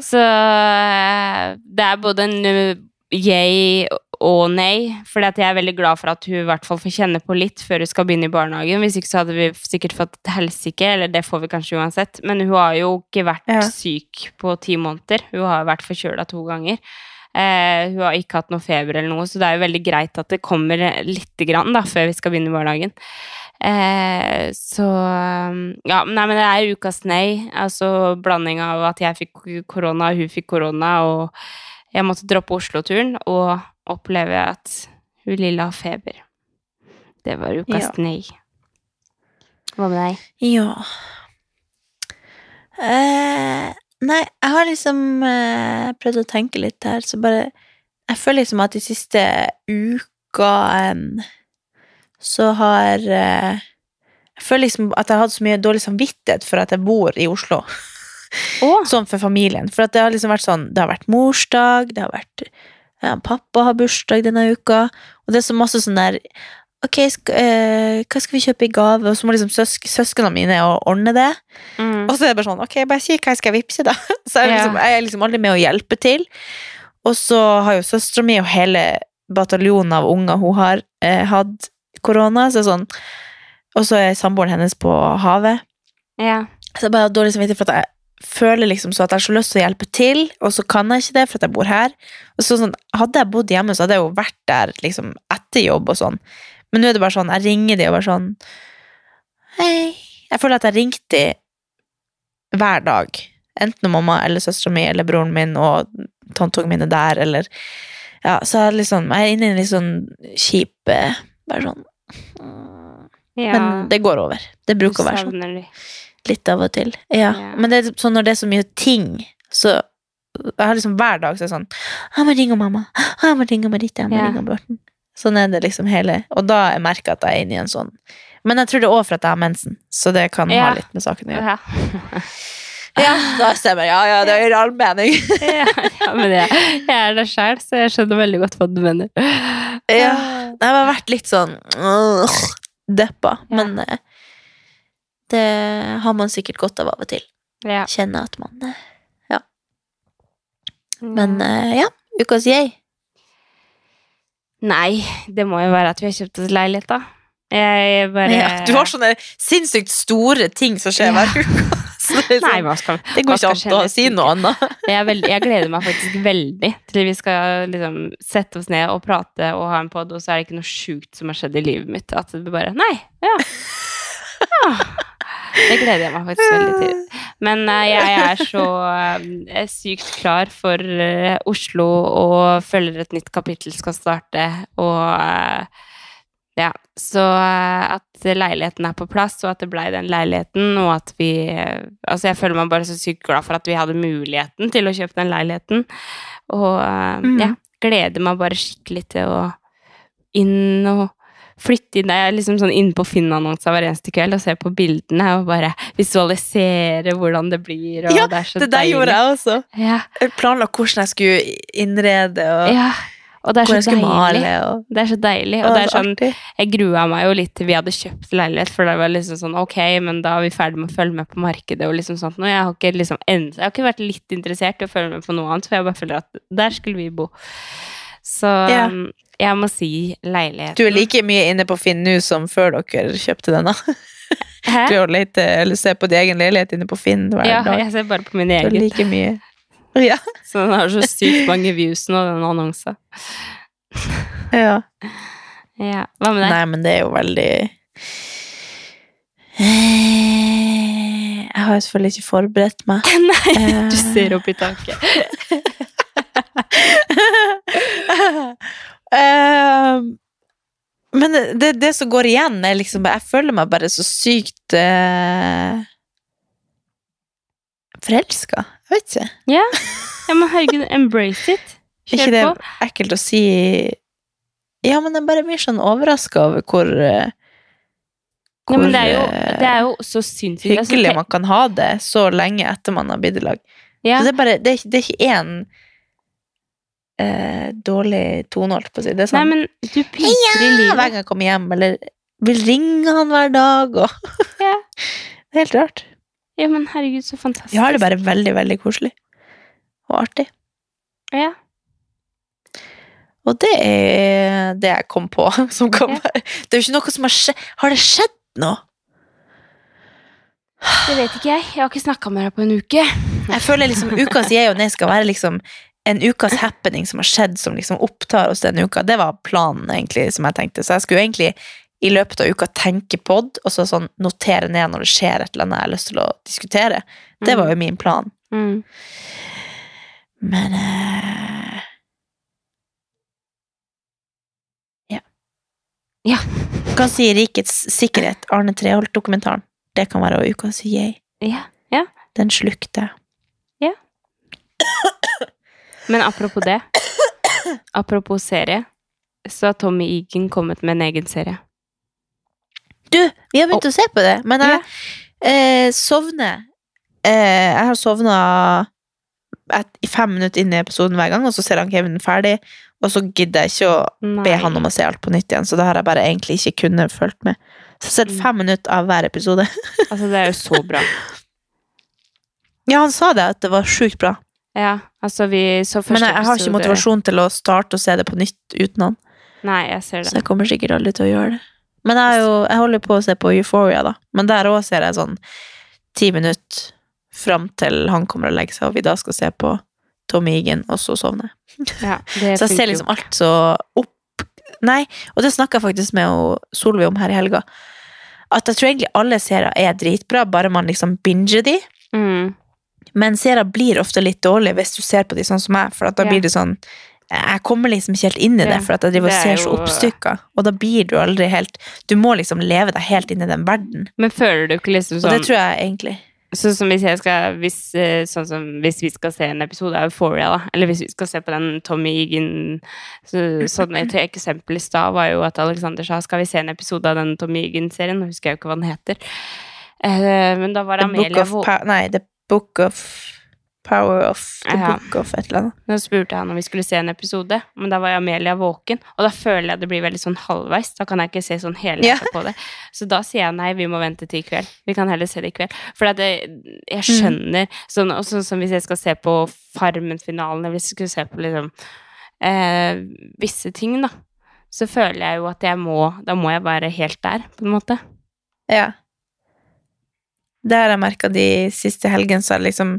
[SPEAKER 1] Så eh, det er både en uh, yay og nei, For jeg er veldig glad for at hun i hvert fall får kjenne på litt før hun skal begynne i barnehagen. Hvis ikke så hadde vi sikkert fått helsike, eller det får vi kanskje uansett. Men hun har jo ikke vært
[SPEAKER 2] Ja.
[SPEAKER 1] syk på ti måneder. Hun har vært forkjøla to ganger. Eh, hun har ikke hatt noe feber eller noe, så det er jo veldig greit at det kommer lite grann da, før vi skal begynne i barnehagen. Eh, så Ja, nei, men det er ukas nei. Altså blanding av at jeg fikk korona, hun fikk korona, og jeg måtte droppe Oslo-turen og oppleve at hun lille har feber. Det var ukas
[SPEAKER 2] Ja.
[SPEAKER 1] nei. Hva med deg?
[SPEAKER 2] Ja. Eh, nei, jeg har liksom eh, prøvd å tenke litt her, så bare Jeg føler liksom at de siste em, så har eh, Jeg føler liksom at jeg har hatt så mye dårlig samvittighet for at jeg bor i Oslo.
[SPEAKER 1] Å!
[SPEAKER 2] Sånn for familien. For det har liksom vært sånn Det har vært morsdag, det har vært ja, Pappa har bursdag denne uka, og det er så masse sånn der Ok, skal, eh, hva skal vi kjøpe i gave? Og så må liksom søsk søskene mine ordne det.
[SPEAKER 1] Mm.
[SPEAKER 2] Og så er det bare sånn, ok, bare si hva jeg skal vippse, da. Så jeg, er liksom, jeg er liksom aldri med å hjelpe til. Og så har jo søstera mi og hele bataljonen av unger hun har eh, hatt korona. Så sånn, og så er samboeren hennes på havet.
[SPEAKER 1] Ja.
[SPEAKER 2] Så jeg bare har dårlig samvittighet for at jeg føler liksom så at jeg har så lyst til å hjelpe til, og så kan jeg ikke det for at jeg bor her. Og så sånn, Hadde jeg bodd hjemme, så hadde jeg jo vært der liksom etter jobb og sånn. Men nå er det bare sånn, jeg ringer de og bare sånn Hei. Jeg føler at jeg ringte de hver dag. Enten mamma eller søstera mi eller broren min og tanteungene mine der, eller Ja, så jeg, liksom, jeg er inne i en litt sånn kjip eh, Bare sånn mm.
[SPEAKER 1] ja.
[SPEAKER 2] Men det går over. Det bruker å være sånn.
[SPEAKER 1] De.
[SPEAKER 2] Litt av og til. Ja.
[SPEAKER 1] Ja.
[SPEAKER 2] Men det er sånn når det er så mye ting, så Jeg har liksom hver dag så er det sånn Jeg må ringe mamma. Jeg må ringe Marita. Jeg må
[SPEAKER 1] Ja.
[SPEAKER 2] ringe Morten. Sånn er det liksom hele Og da jeg merker jeg at jeg er inne i en sånn Men jeg tror det er òg for at jeg har mensen, så det kan
[SPEAKER 1] Ja.
[SPEAKER 2] ha litt med saken å gjøre.
[SPEAKER 1] Ja.
[SPEAKER 2] Ja, da stemmer Ja, ja, det gir all mening.
[SPEAKER 1] ja, ja, men jeg, jeg er der sjøl, så jeg skjønner veldig godt hva du mener.
[SPEAKER 2] Ja. Jeg har vært litt sånn øh, deppa, men eh, det har man sikkert godt av av og til.
[SPEAKER 1] Ja.
[SPEAKER 2] Kjenne at man Ja. Men eh, ja, ukas yay.
[SPEAKER 1] Nei, det må jo være at vi har kjøpt oss leilighet, da. Jeg bare
[SPEAKER 2] Ja, du har sånne sinnssykt store ting som skjer
[SPEAKER 1] Ja.
[SPEAKER 2] hver uke. Det,
[SPEAKER 1] Nei,
[SPEAKER 2] sånn,
[SPEAKER 1] skal
[SPEAKER 2] det går ikke an å si noe annet.
[SPEAKER 1] Jeg, veldig, jeg gleder meg faktisk veldig til vi skal liksom sette oss ned og prate og ha en pod, og så er det ikke noe sjukt som har skjedd i livet mitt. At det bare Nei, ja. ja. Det gleder jeg meg faktisk veldig til. Men eh, jeg er så eh, sykt klar for eh, Oslo og føler et nytt kapittel skal starte, og ja, så at leiligheten er på plass, og at det blei den leiligheten, og at vi Altså, jeg føler meg bare så sykt glad for at vi hadde muligheten til å kjøpe den leiligheten, og
[SPEAKER 2] Mhm.
[SPEAKER 1] ja, gleder meg bare skikkelig til å inn og flytte inn. Jeg er liksom sånn inne på Finn-annonser hver eneste kveld og ser på bildene og bare visualisere hvordan det blir,
[SPEAKER 2] Ja,
[SPEAKER 1] det er så
[SPEAKER 2] Det der gjorde jeg også.
[SPEAKER 1] Ja,
[SPEAKER 2] Jeg planla hvordan jeg skulle innrede, og
[SPEAKER 1] ja. Og det er så deilig.
[SPEAKER 2] male. Og,
[SPEAKER 1] Det er så deilig. Og det er sånn. Jeg grua meg jo litt til vi hadde kjøpt leilighet, for det var liksom sånn ok, men da er vi ferdig med å følge med på markedet og liksom sånt. Og jeg har ikke liksom enda, jeg har ikke vært litt interessert i å følge med på noe annet, for jeg bare føler at der skulle vi bo. Så
[SPEAKER 2] Ja.
[SPEAKER 1] Jeg må si leiligheten.
[SPEAKER 2] Du er like mye inne på Finn nå som før dere kjøpte denne.
[SPEAKER 1] Hæ?
[SPEAKER 2] Du lete, eller ser på din egen leilighet inne på Finn hver
[SPEAKER 1] Ja,
[SPEAKER 2] dag.
[SPEAKER 1] jeg ser bare på min
[SPEAKER 2] Du
[SPEAKER 1] egen.
[SPEAKER 2] like mye. Ja.
[SPEAKER 1] Så den har så sykt mange views nå, den annonsen.
[SPEAKER 2] ja.
[SPEAKER 1] Ja. Hva med deg?
[SPEAKER 2] Nei, men det er jo veldig Eh, Jeg har jo selvfølgelig ikke forberedt meg.
[SPEAKER 1] Nei, du
[SPEAKER 2] Eh.
[SPEAKER 1] ser opp i taket.
[SPEAKER 2] Eh, men det, det som går igjen, er liksom Jeg føler meg bare så sykt uh, Forelska. Jeg vet ikke.
[SPEAKER 1] Ja, men herregud, embrace it.
[SPEAKER 2] ikke det
[SPEAKER 1] er
[SPEAKER 2] ekkelt å si Ja, men jeg bare blir sånn overraska over hvor hvor
[SPEAKER 1] Ja, men det er jo,
[SPEAKER 2] eh,
[SPEAKER 1] det er jo så sinnssykt. Altså,
[SPEAKER 2] hyggelig man kan ha det så lenge etter man har blitt i lag.
[SPEAKER 1] ja.
[SPEAKER 2] Så det er bare det er ikke én eh, dårlig tone, holdt på å si. Det er
[SPEAKER 1] Nei,
[SPEAKER 2] sånn
[SPEAKER 1] men du pyser i
[SPEAKER 2] livet. hver gang jeg kommer hjem, eller vil ringe han hver dag, og
[SPEAKER 1] Ja.
[SPEAKER 2] Det er helt rart.
[SPEAKER 1] Ja, men herregud, så fantastisk.
[SPEAKER 2] Jeg har det bare veldig, veldig koselig. Og artig.
[SPEAKER 1] Ja.
[SPEAKER 2] Og det er det jeg kom på. Som kom.
[SPEAKER 1] Ja.
[SPEAKER 2] Det er jo ikke noe som har skjedd. Har det skjedd noe?
[SPEAKER 1] Det vet ikke jeg. Jeg har ikke snakka med deg på en uke.
[SPEAKER 2] Jeg føler liksom Uka sier jeg og jeg skal være liksom en ukas happening som har skjedd, som liksom opptar oss denne uka. Det var planen, egentlig, som jeg tenkte. Så jeg skulle egentlig i løpet av uka tenke pod, og så sånn notere ned når det skjer et eller annet jeg har lyst til å diskutere. Det var jo min plan.
[SPEAKER 1] Mm.
[SPEAKER 2] Men eh, Ja.
[SPEAKER 1] Ja.
[SPEAKER 2] Du kan si Rikets sikkerhet, Arne Treholt-dokumentaren. Det kan være ukas yay.
[SPEAKER 1] Ja.
[SPEAKER 2] Den slukte jeg.
[SPEAKER 1] Men apropos det. Apropos serie. Så har Tommy Egan kommet med en egen serie.
[SPEAKER 2] Du, vi har begynt å se på det, men jeg eh, sovner. Eh, jeg har sovna i fem minutter inn i episoden hver gang, og så ser han Kevin ferdig, og så gidder jeg ikke å
[SPEAKER 1] Nei.
[SPEAKER 2] be han om å se alt på nytt igjen, så da har jeg bare egentlig ikke kunnet fulgt med. Så jeg har sett
[SPEAKER 1] Mm.
[SPEAKER 2] fem minutter av hver episode.
[SPEAKER 1] Altså, det er jo så bra.
[SPEAKER 2] Ja, han sa det, at det var sjukt bra.
[SPEAKER 1] Ja, altså vi så første
[SPEAKER 2] Men jeg, jeg har ikke motivasjon til å starte å se det på nytt uten han.
[SPEAKER 1] Nei, jeg ser
[SPEAKER 2] Så jeg kommer sikkert aldri til å gjøre det. Men jeg, jo, jeg holder på å se på Euphoria, da. Men der òg ser jeg sånn ti minutter fram til han kommer og legger seg, og vi da skal se på Tommy Egan, og så sovner
[SPEAKER 1] Ja, det
[SPEAKER 2] Så jeg ser liksom alt så opp Nei, og det snakka jeg faktisk med Solveig om her i helga. At jeg tror egentlig alle serier er dritbra, bare man liksom binger de.
[SPEAKER 1] Mm.
[SPEAKER 2] Men serier blir ofte litt dårlige hvis du ser på de sånn som meg, for da blir det sånn Jeg kommer liksom ikke helt inn i det, for at jeg driver og ser
[SPEAKER 1] jo...
[SPEAKER 2] så oppstykka. Og da blir du aldri helt Du må liksom leve deg helt inn i den verden.
[SPEAKER 1] Men føler du ikke liksom sånn
[SPEAKER 2] Og
[SPEAKER 1] sånn
[SPEAKER 2] det tror jeg egentlig.
[SPEAKER 1] Sånn som hvis skal hvis, eh, sånn som hvis vi skal se en episode av Euphoria, da, eller hvis vi skal se på den Tommy Egan så, Sånn et eksempel i stad var jo at Alexander sa skal vi se en episode av den Tommy Egan-serien, nå husker jeg jo ikke hva den heter. Eh, men da var Amelia
[SPEAKER 2] Nei, The Book of Power of The
[SPEAKER 1] Ja.
[SPEAKER 2] Book of et eller annet.
[SPEAKER 1] Nå spurte han om vi skulle se en episode, men da var Amelia våken. Og da føler jeg det blir veldig sånn halvveis. Da kan jeg ikke se sånn hele
[SPEAKER 2] Ja.
[SPEAKER 1] på det. Så da sier jeg nei, vi må vente til i kveld. Vi kan heller se det i kveld. For det, jeg
[SPEAKER 2] Mm.
[SPEAKER 1] skjønner sånn, og sånn som hvis jeg skal se på Farmen-finalen, eller hvis jeg skulle se på liksom eh, visse ting, da. Så føler jeg jo at jeg må Da må jeg være helt der, på en måte.
[SPEAKER 2] Ja. Det har jeg merka de siste helgene, så har jeg liksom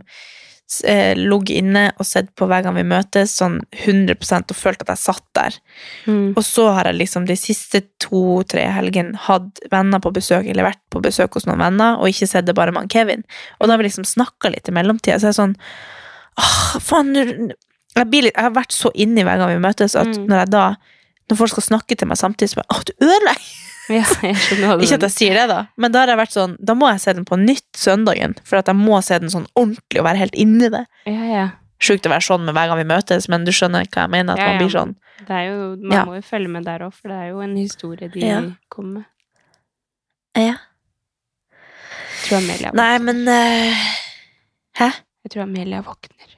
[SPEAKER 2] eh, ligget inne og sett på hver gang vi møtes, sånn 100 og følt at jeg satt der.
[SPEAKER 1] Mm.
[SPEAKER 2] Og så har jeg liksom de siste to-tre helgene hatt venner på besøk, eller vært på besøk hos noen venner, og ikke sett det bare med han Kevin. Og da har vi liksom snakka litt i mellomtida, så jeg er sånn Åh, faen jeg, litt, jeg har vært så inni hver gang vi møtes, at
[SPEAKER 1] Mm.
[SPEAKER 2] når jeg da Når folk skal snakke til meg samtidig, så bare Å, du ødelegger!
[SPEAKER 1] Ja,
[SPEAKER 2] Ikke at jeg sier det, da, men da har jeg vært sånn Da må jeg se den på nytt søndagen, for at jeg må se den sånn ordentlig og være helt inni det.
[SPEAKER 1] Ja, ja.
[SPEAKER 2] Sjukt å være sånn med hver gang vi møtes, men du skjønner hva jeg mener? At man blir sånn
[SPEAKER 1] Det er jo, man må jo følge med der òg, for det er jo en historie de kommer med.
[SPEAKER 2] Ja.
[SPEAKER 1] Jeg tror Amelia
[SPEAKER 2] Nei, men uh, Hæ?
[SPEAKER 1] Jeg tror Amelia våkner.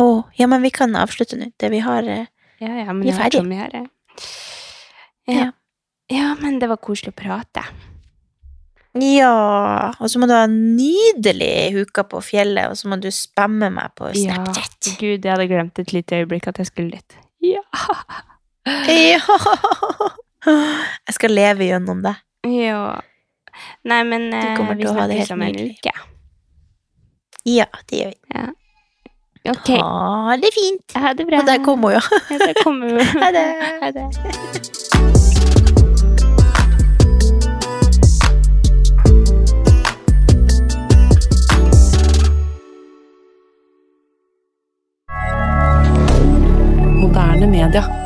[SPEAKER 2] Å, ja, men vi kan avslutte nå. Det vi har uh,
[SPEAKER 1] Ja, ja, men
[SPEAKER 2] Vi
[SPEAKER 1] jeg har. Ja.
[SPEAKER 2] Ja.
[SPEAKER 1] Ja, men det var koselig å prate.
[SPEAKER 2] Ja, og så må du ha en nydelig huka på fjellet, og så må du spamme meg på
[SPEAKER 1] Ja.
[SPEAKER 2] Snapchat.
[SPEAKER 1] Gud, jeg hadde glemt et lite øyeblikk at jeg skulle dit. Ja.
[SPEAKER 2] Ja. Jeg skal leve gjennom det.
[SPEAKER 1] ja. Nei, men eh, vi
[SPEAKER 2] til ha det
[SPEAKER 1] snakkes om en uke.
[SPEAKER 2] Ja, det gjør vi.
[SPEAKER 1] Ok.
[SPEAKER 2] Ha det fint.
[SPEAKER 1] Ha det bra.
[SPEAKER 2] Og der kommer hun, ja.
[SPEAKER 1] Ja, der kommer hun.
[SPEAKER 2] Ha det.
[SPEAKER 1] Ha det.
[SPEAKER 3] Moderne media.